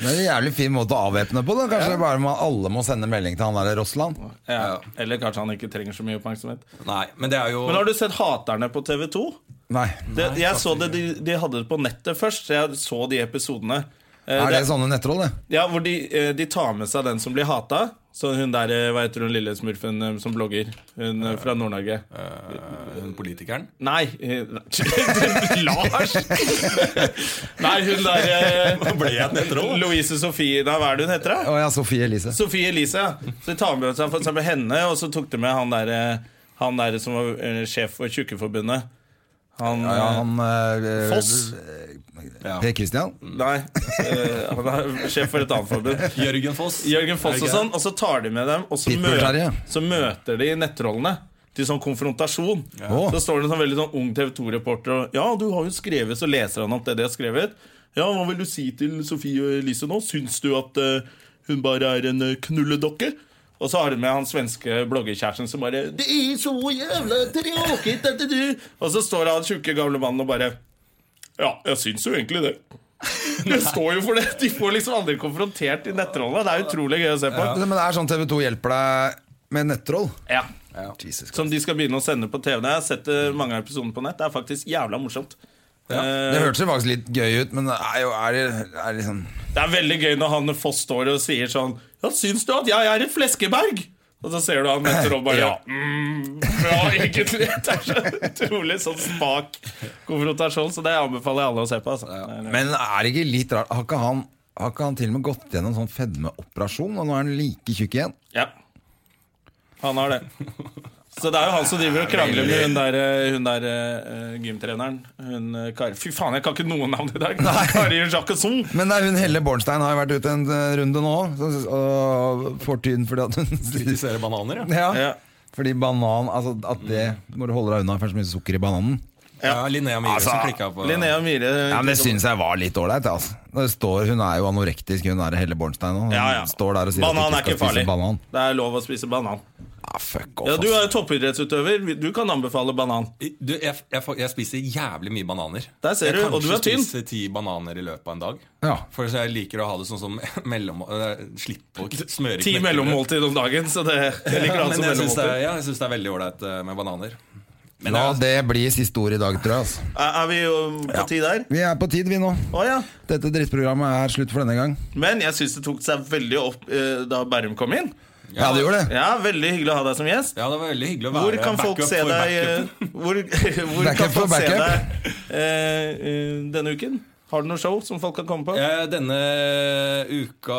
Det er en jævlig fin måte å avvæpne på. da Kanskje bare man, alle må sende melding til han der Rossland. ja. Eller kanskje han ikke trenger så mye oppmerksomhet. Nei, men det er jo Men har du sett Haterne på TV2? Nei. Det, jeg så det, de, de hadde det på nettet først, så jeg så de episodene. Eh, Er det sånne nettroll, det? Ja, hvor de, eh, de tar med seg den som blir hata. Så hun der, eh, hva heter hun lille smurfen som blogger? Hun uh, fra Nord-Norge. Uh, hun politikeren. Nei <laughs> Lars! Nei, hun der Hva Ble jeg et nettroll? Louise Sofie Nei, hva er det hun heter? da? Å ja, Sofie Elise. Sofie Elise. ja. Så de tar med seg for eksempel henne, og så tok de med han der, han der som var sjef for Tjukkeforbundet. Han, Ja, han eh, Foss? Ja. Per Christian? Nei, eh, han er sjef for et annet forbund. Jørgen Foss. Jørgen Foss og sånn, og så tar de med dem, og så, møter, så møter de nettrollene. Til sånn konfrontasjon. Ja. Så står det en sånn veldig sånn ung TV 2-reporter og Ja, du har jo skrevet, så leser han opp det de har skrevet. Ja, hva vil du si til Sofie Elise nå? Syns du at uh, hun bare er en eh, knulledokke? Og så har hun med han svenske bloggerkjæresten som bare Det er så jævla tråkig at du Og så står han tjukke gamle mannen og bare Ja, jeg syns jo egentlig det. <laughs> Det står jo for det. De får liksom aldri konfrontert i nettrollene. Det er utrolig gøy å se på. Men det er sånn TV2 hjelper deg med nettroll? Ja. Jesus Som de skal begynne å sende på TV. Jeg har sett eh, mange av episodene på nett. Det er faktisk jævla morsomt. Det Eh, hørtes jo faktisk litt gøy ut, men det er jo er det, er det sånn... det er veldig gøy når han Foss står og sier sånn Ja, syns du at jeg er et fleskeberg? Og så ser du han etter og bare <laughs> Ja. mm, Ja, egentlig. <laughs> Det er så utrolig sånn spak konfrontasjon, så det anbefaler jeg alle å se på. Altså. Er- Men er det ikke litt rart? Har ikke han, har ikke han til og med gått gjennom sånn fedmeoperasjon, og nå er han like tjukk igjen? Ja. Han har det. Så det er jo han som driver og krangler med hun der, eh, hun der uh, gymtreneren. Hun uh, Kar Fy faen, jeg kan ikke noe navn i dag! Kari Jacquesson. Men det er hun Helle Bornstein har jo vært ute en eh, runde nå, så- og får tyn fordi at hun <laughs> Kritiserer bananer, ja. ja. Ja. Fordi banan Altså at det må du holde deg unna, for det er så mye sukker i bananen. ja. Linnea Myhre Altså, som klikka på Linnea Myhre. Ja, men Det syns jeg var litt ålreit. Altså. Står, hun er jo anorektisk, hun er Helle Bornstein. Og hun Ja, ja. står der og sier Banan at er du ikke ikke skal farlig. spise banan. Det er lov å spise banan. Ja, fuck off, Ja, Du er toppidrettsutøver. Du kan anbefale banan. Du, jeg, jeg, jeg spiser jævlig mye bananer. Der ser jeg du, og du er tynn. Jeg kan spise ti bananer i løpet av en dag. Ja. For jeg liker å ha det sånn som <laughs> mellom... eh, Slippe å smøre Ti mellommåltid om dagen, så det jeg liker Ja, alt <laughs> som men jeg syns det, mellommåltid. ja, jeg syns det er veldig ålreit eh, med bananer. Men La det bli siste ord i dag, tror jeg. Altså. Er er vi jo på tid der? Vi er på tid, vi nå. Oh, ja. Dette drittprogrammet er slutt for denne gang. Men jeg syns det tok seg veldig opp eh, da Bærum kom inn. Ja, det gjorde det. Ja, Veldig hyggelig å ha deg som gjest. ja, det var veldig hyggelig å være Hvor kan folk se deg eh. <laughs> Hvor, <laughs> hvor kan folk se deg eh, eh, denne uken? Har du noe show som folk kan komme på? Eh, Denne uka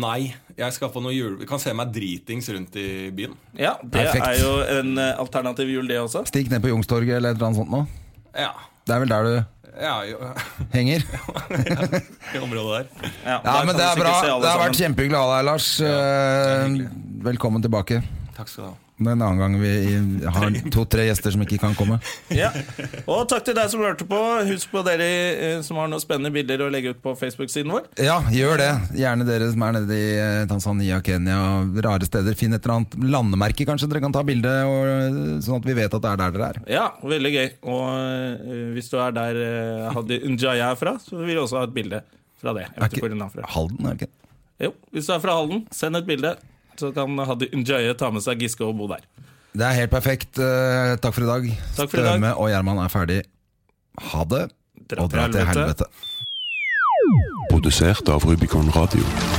nei. Jeg skal på noe jul... Vi kan se meg dritings rundt i byen. Ja, Det Perfekt. er jo en eh, alternativ jul, det også. Stikk ned på Youngstorget eller et eller annet sånt nå. Ja. Det er vel der du Ja, jo, <laughs> henger. i området der. Ja, Ja, der men kan det du er bra. se alle Det har vært sammen. kjempehyggelig å ha deg, Lars. Eh, Velkommen tilbake. Takk skal du ha. Det er en annen gang vi har to-tre gjester som ikke kan komme. <laughs> Ja. Og takk til deg som hørte på. Husk på dere eh, som har noen spennende bilder å legge ut på Facebook-siden vår. Ja, gjør det. Gjerne dere som er nede i eh, Tanzania, Kenya, rare steder. Finn et eller annet landemerke kanskje dere kan ta bilde, eh, sånn at vi vet at det er der dere er. Ja, veldig gøy. Og hvis du er der Hadi Njaya er fra, så vil vi også ha et bilde fra det. Er ikke. Halden, er det ikke? Jo, hvis du er fra Halden, send et bilde. Så kan Hadi Njaya ta med seg Giske og bo der. Det er helt perfekt. Eh, takk for i dag. Takk for i dag. Støme og Gjerman er ferdig. Ha det, Dra og dra til helvete. helvete. Produsert av Rubicon Radio.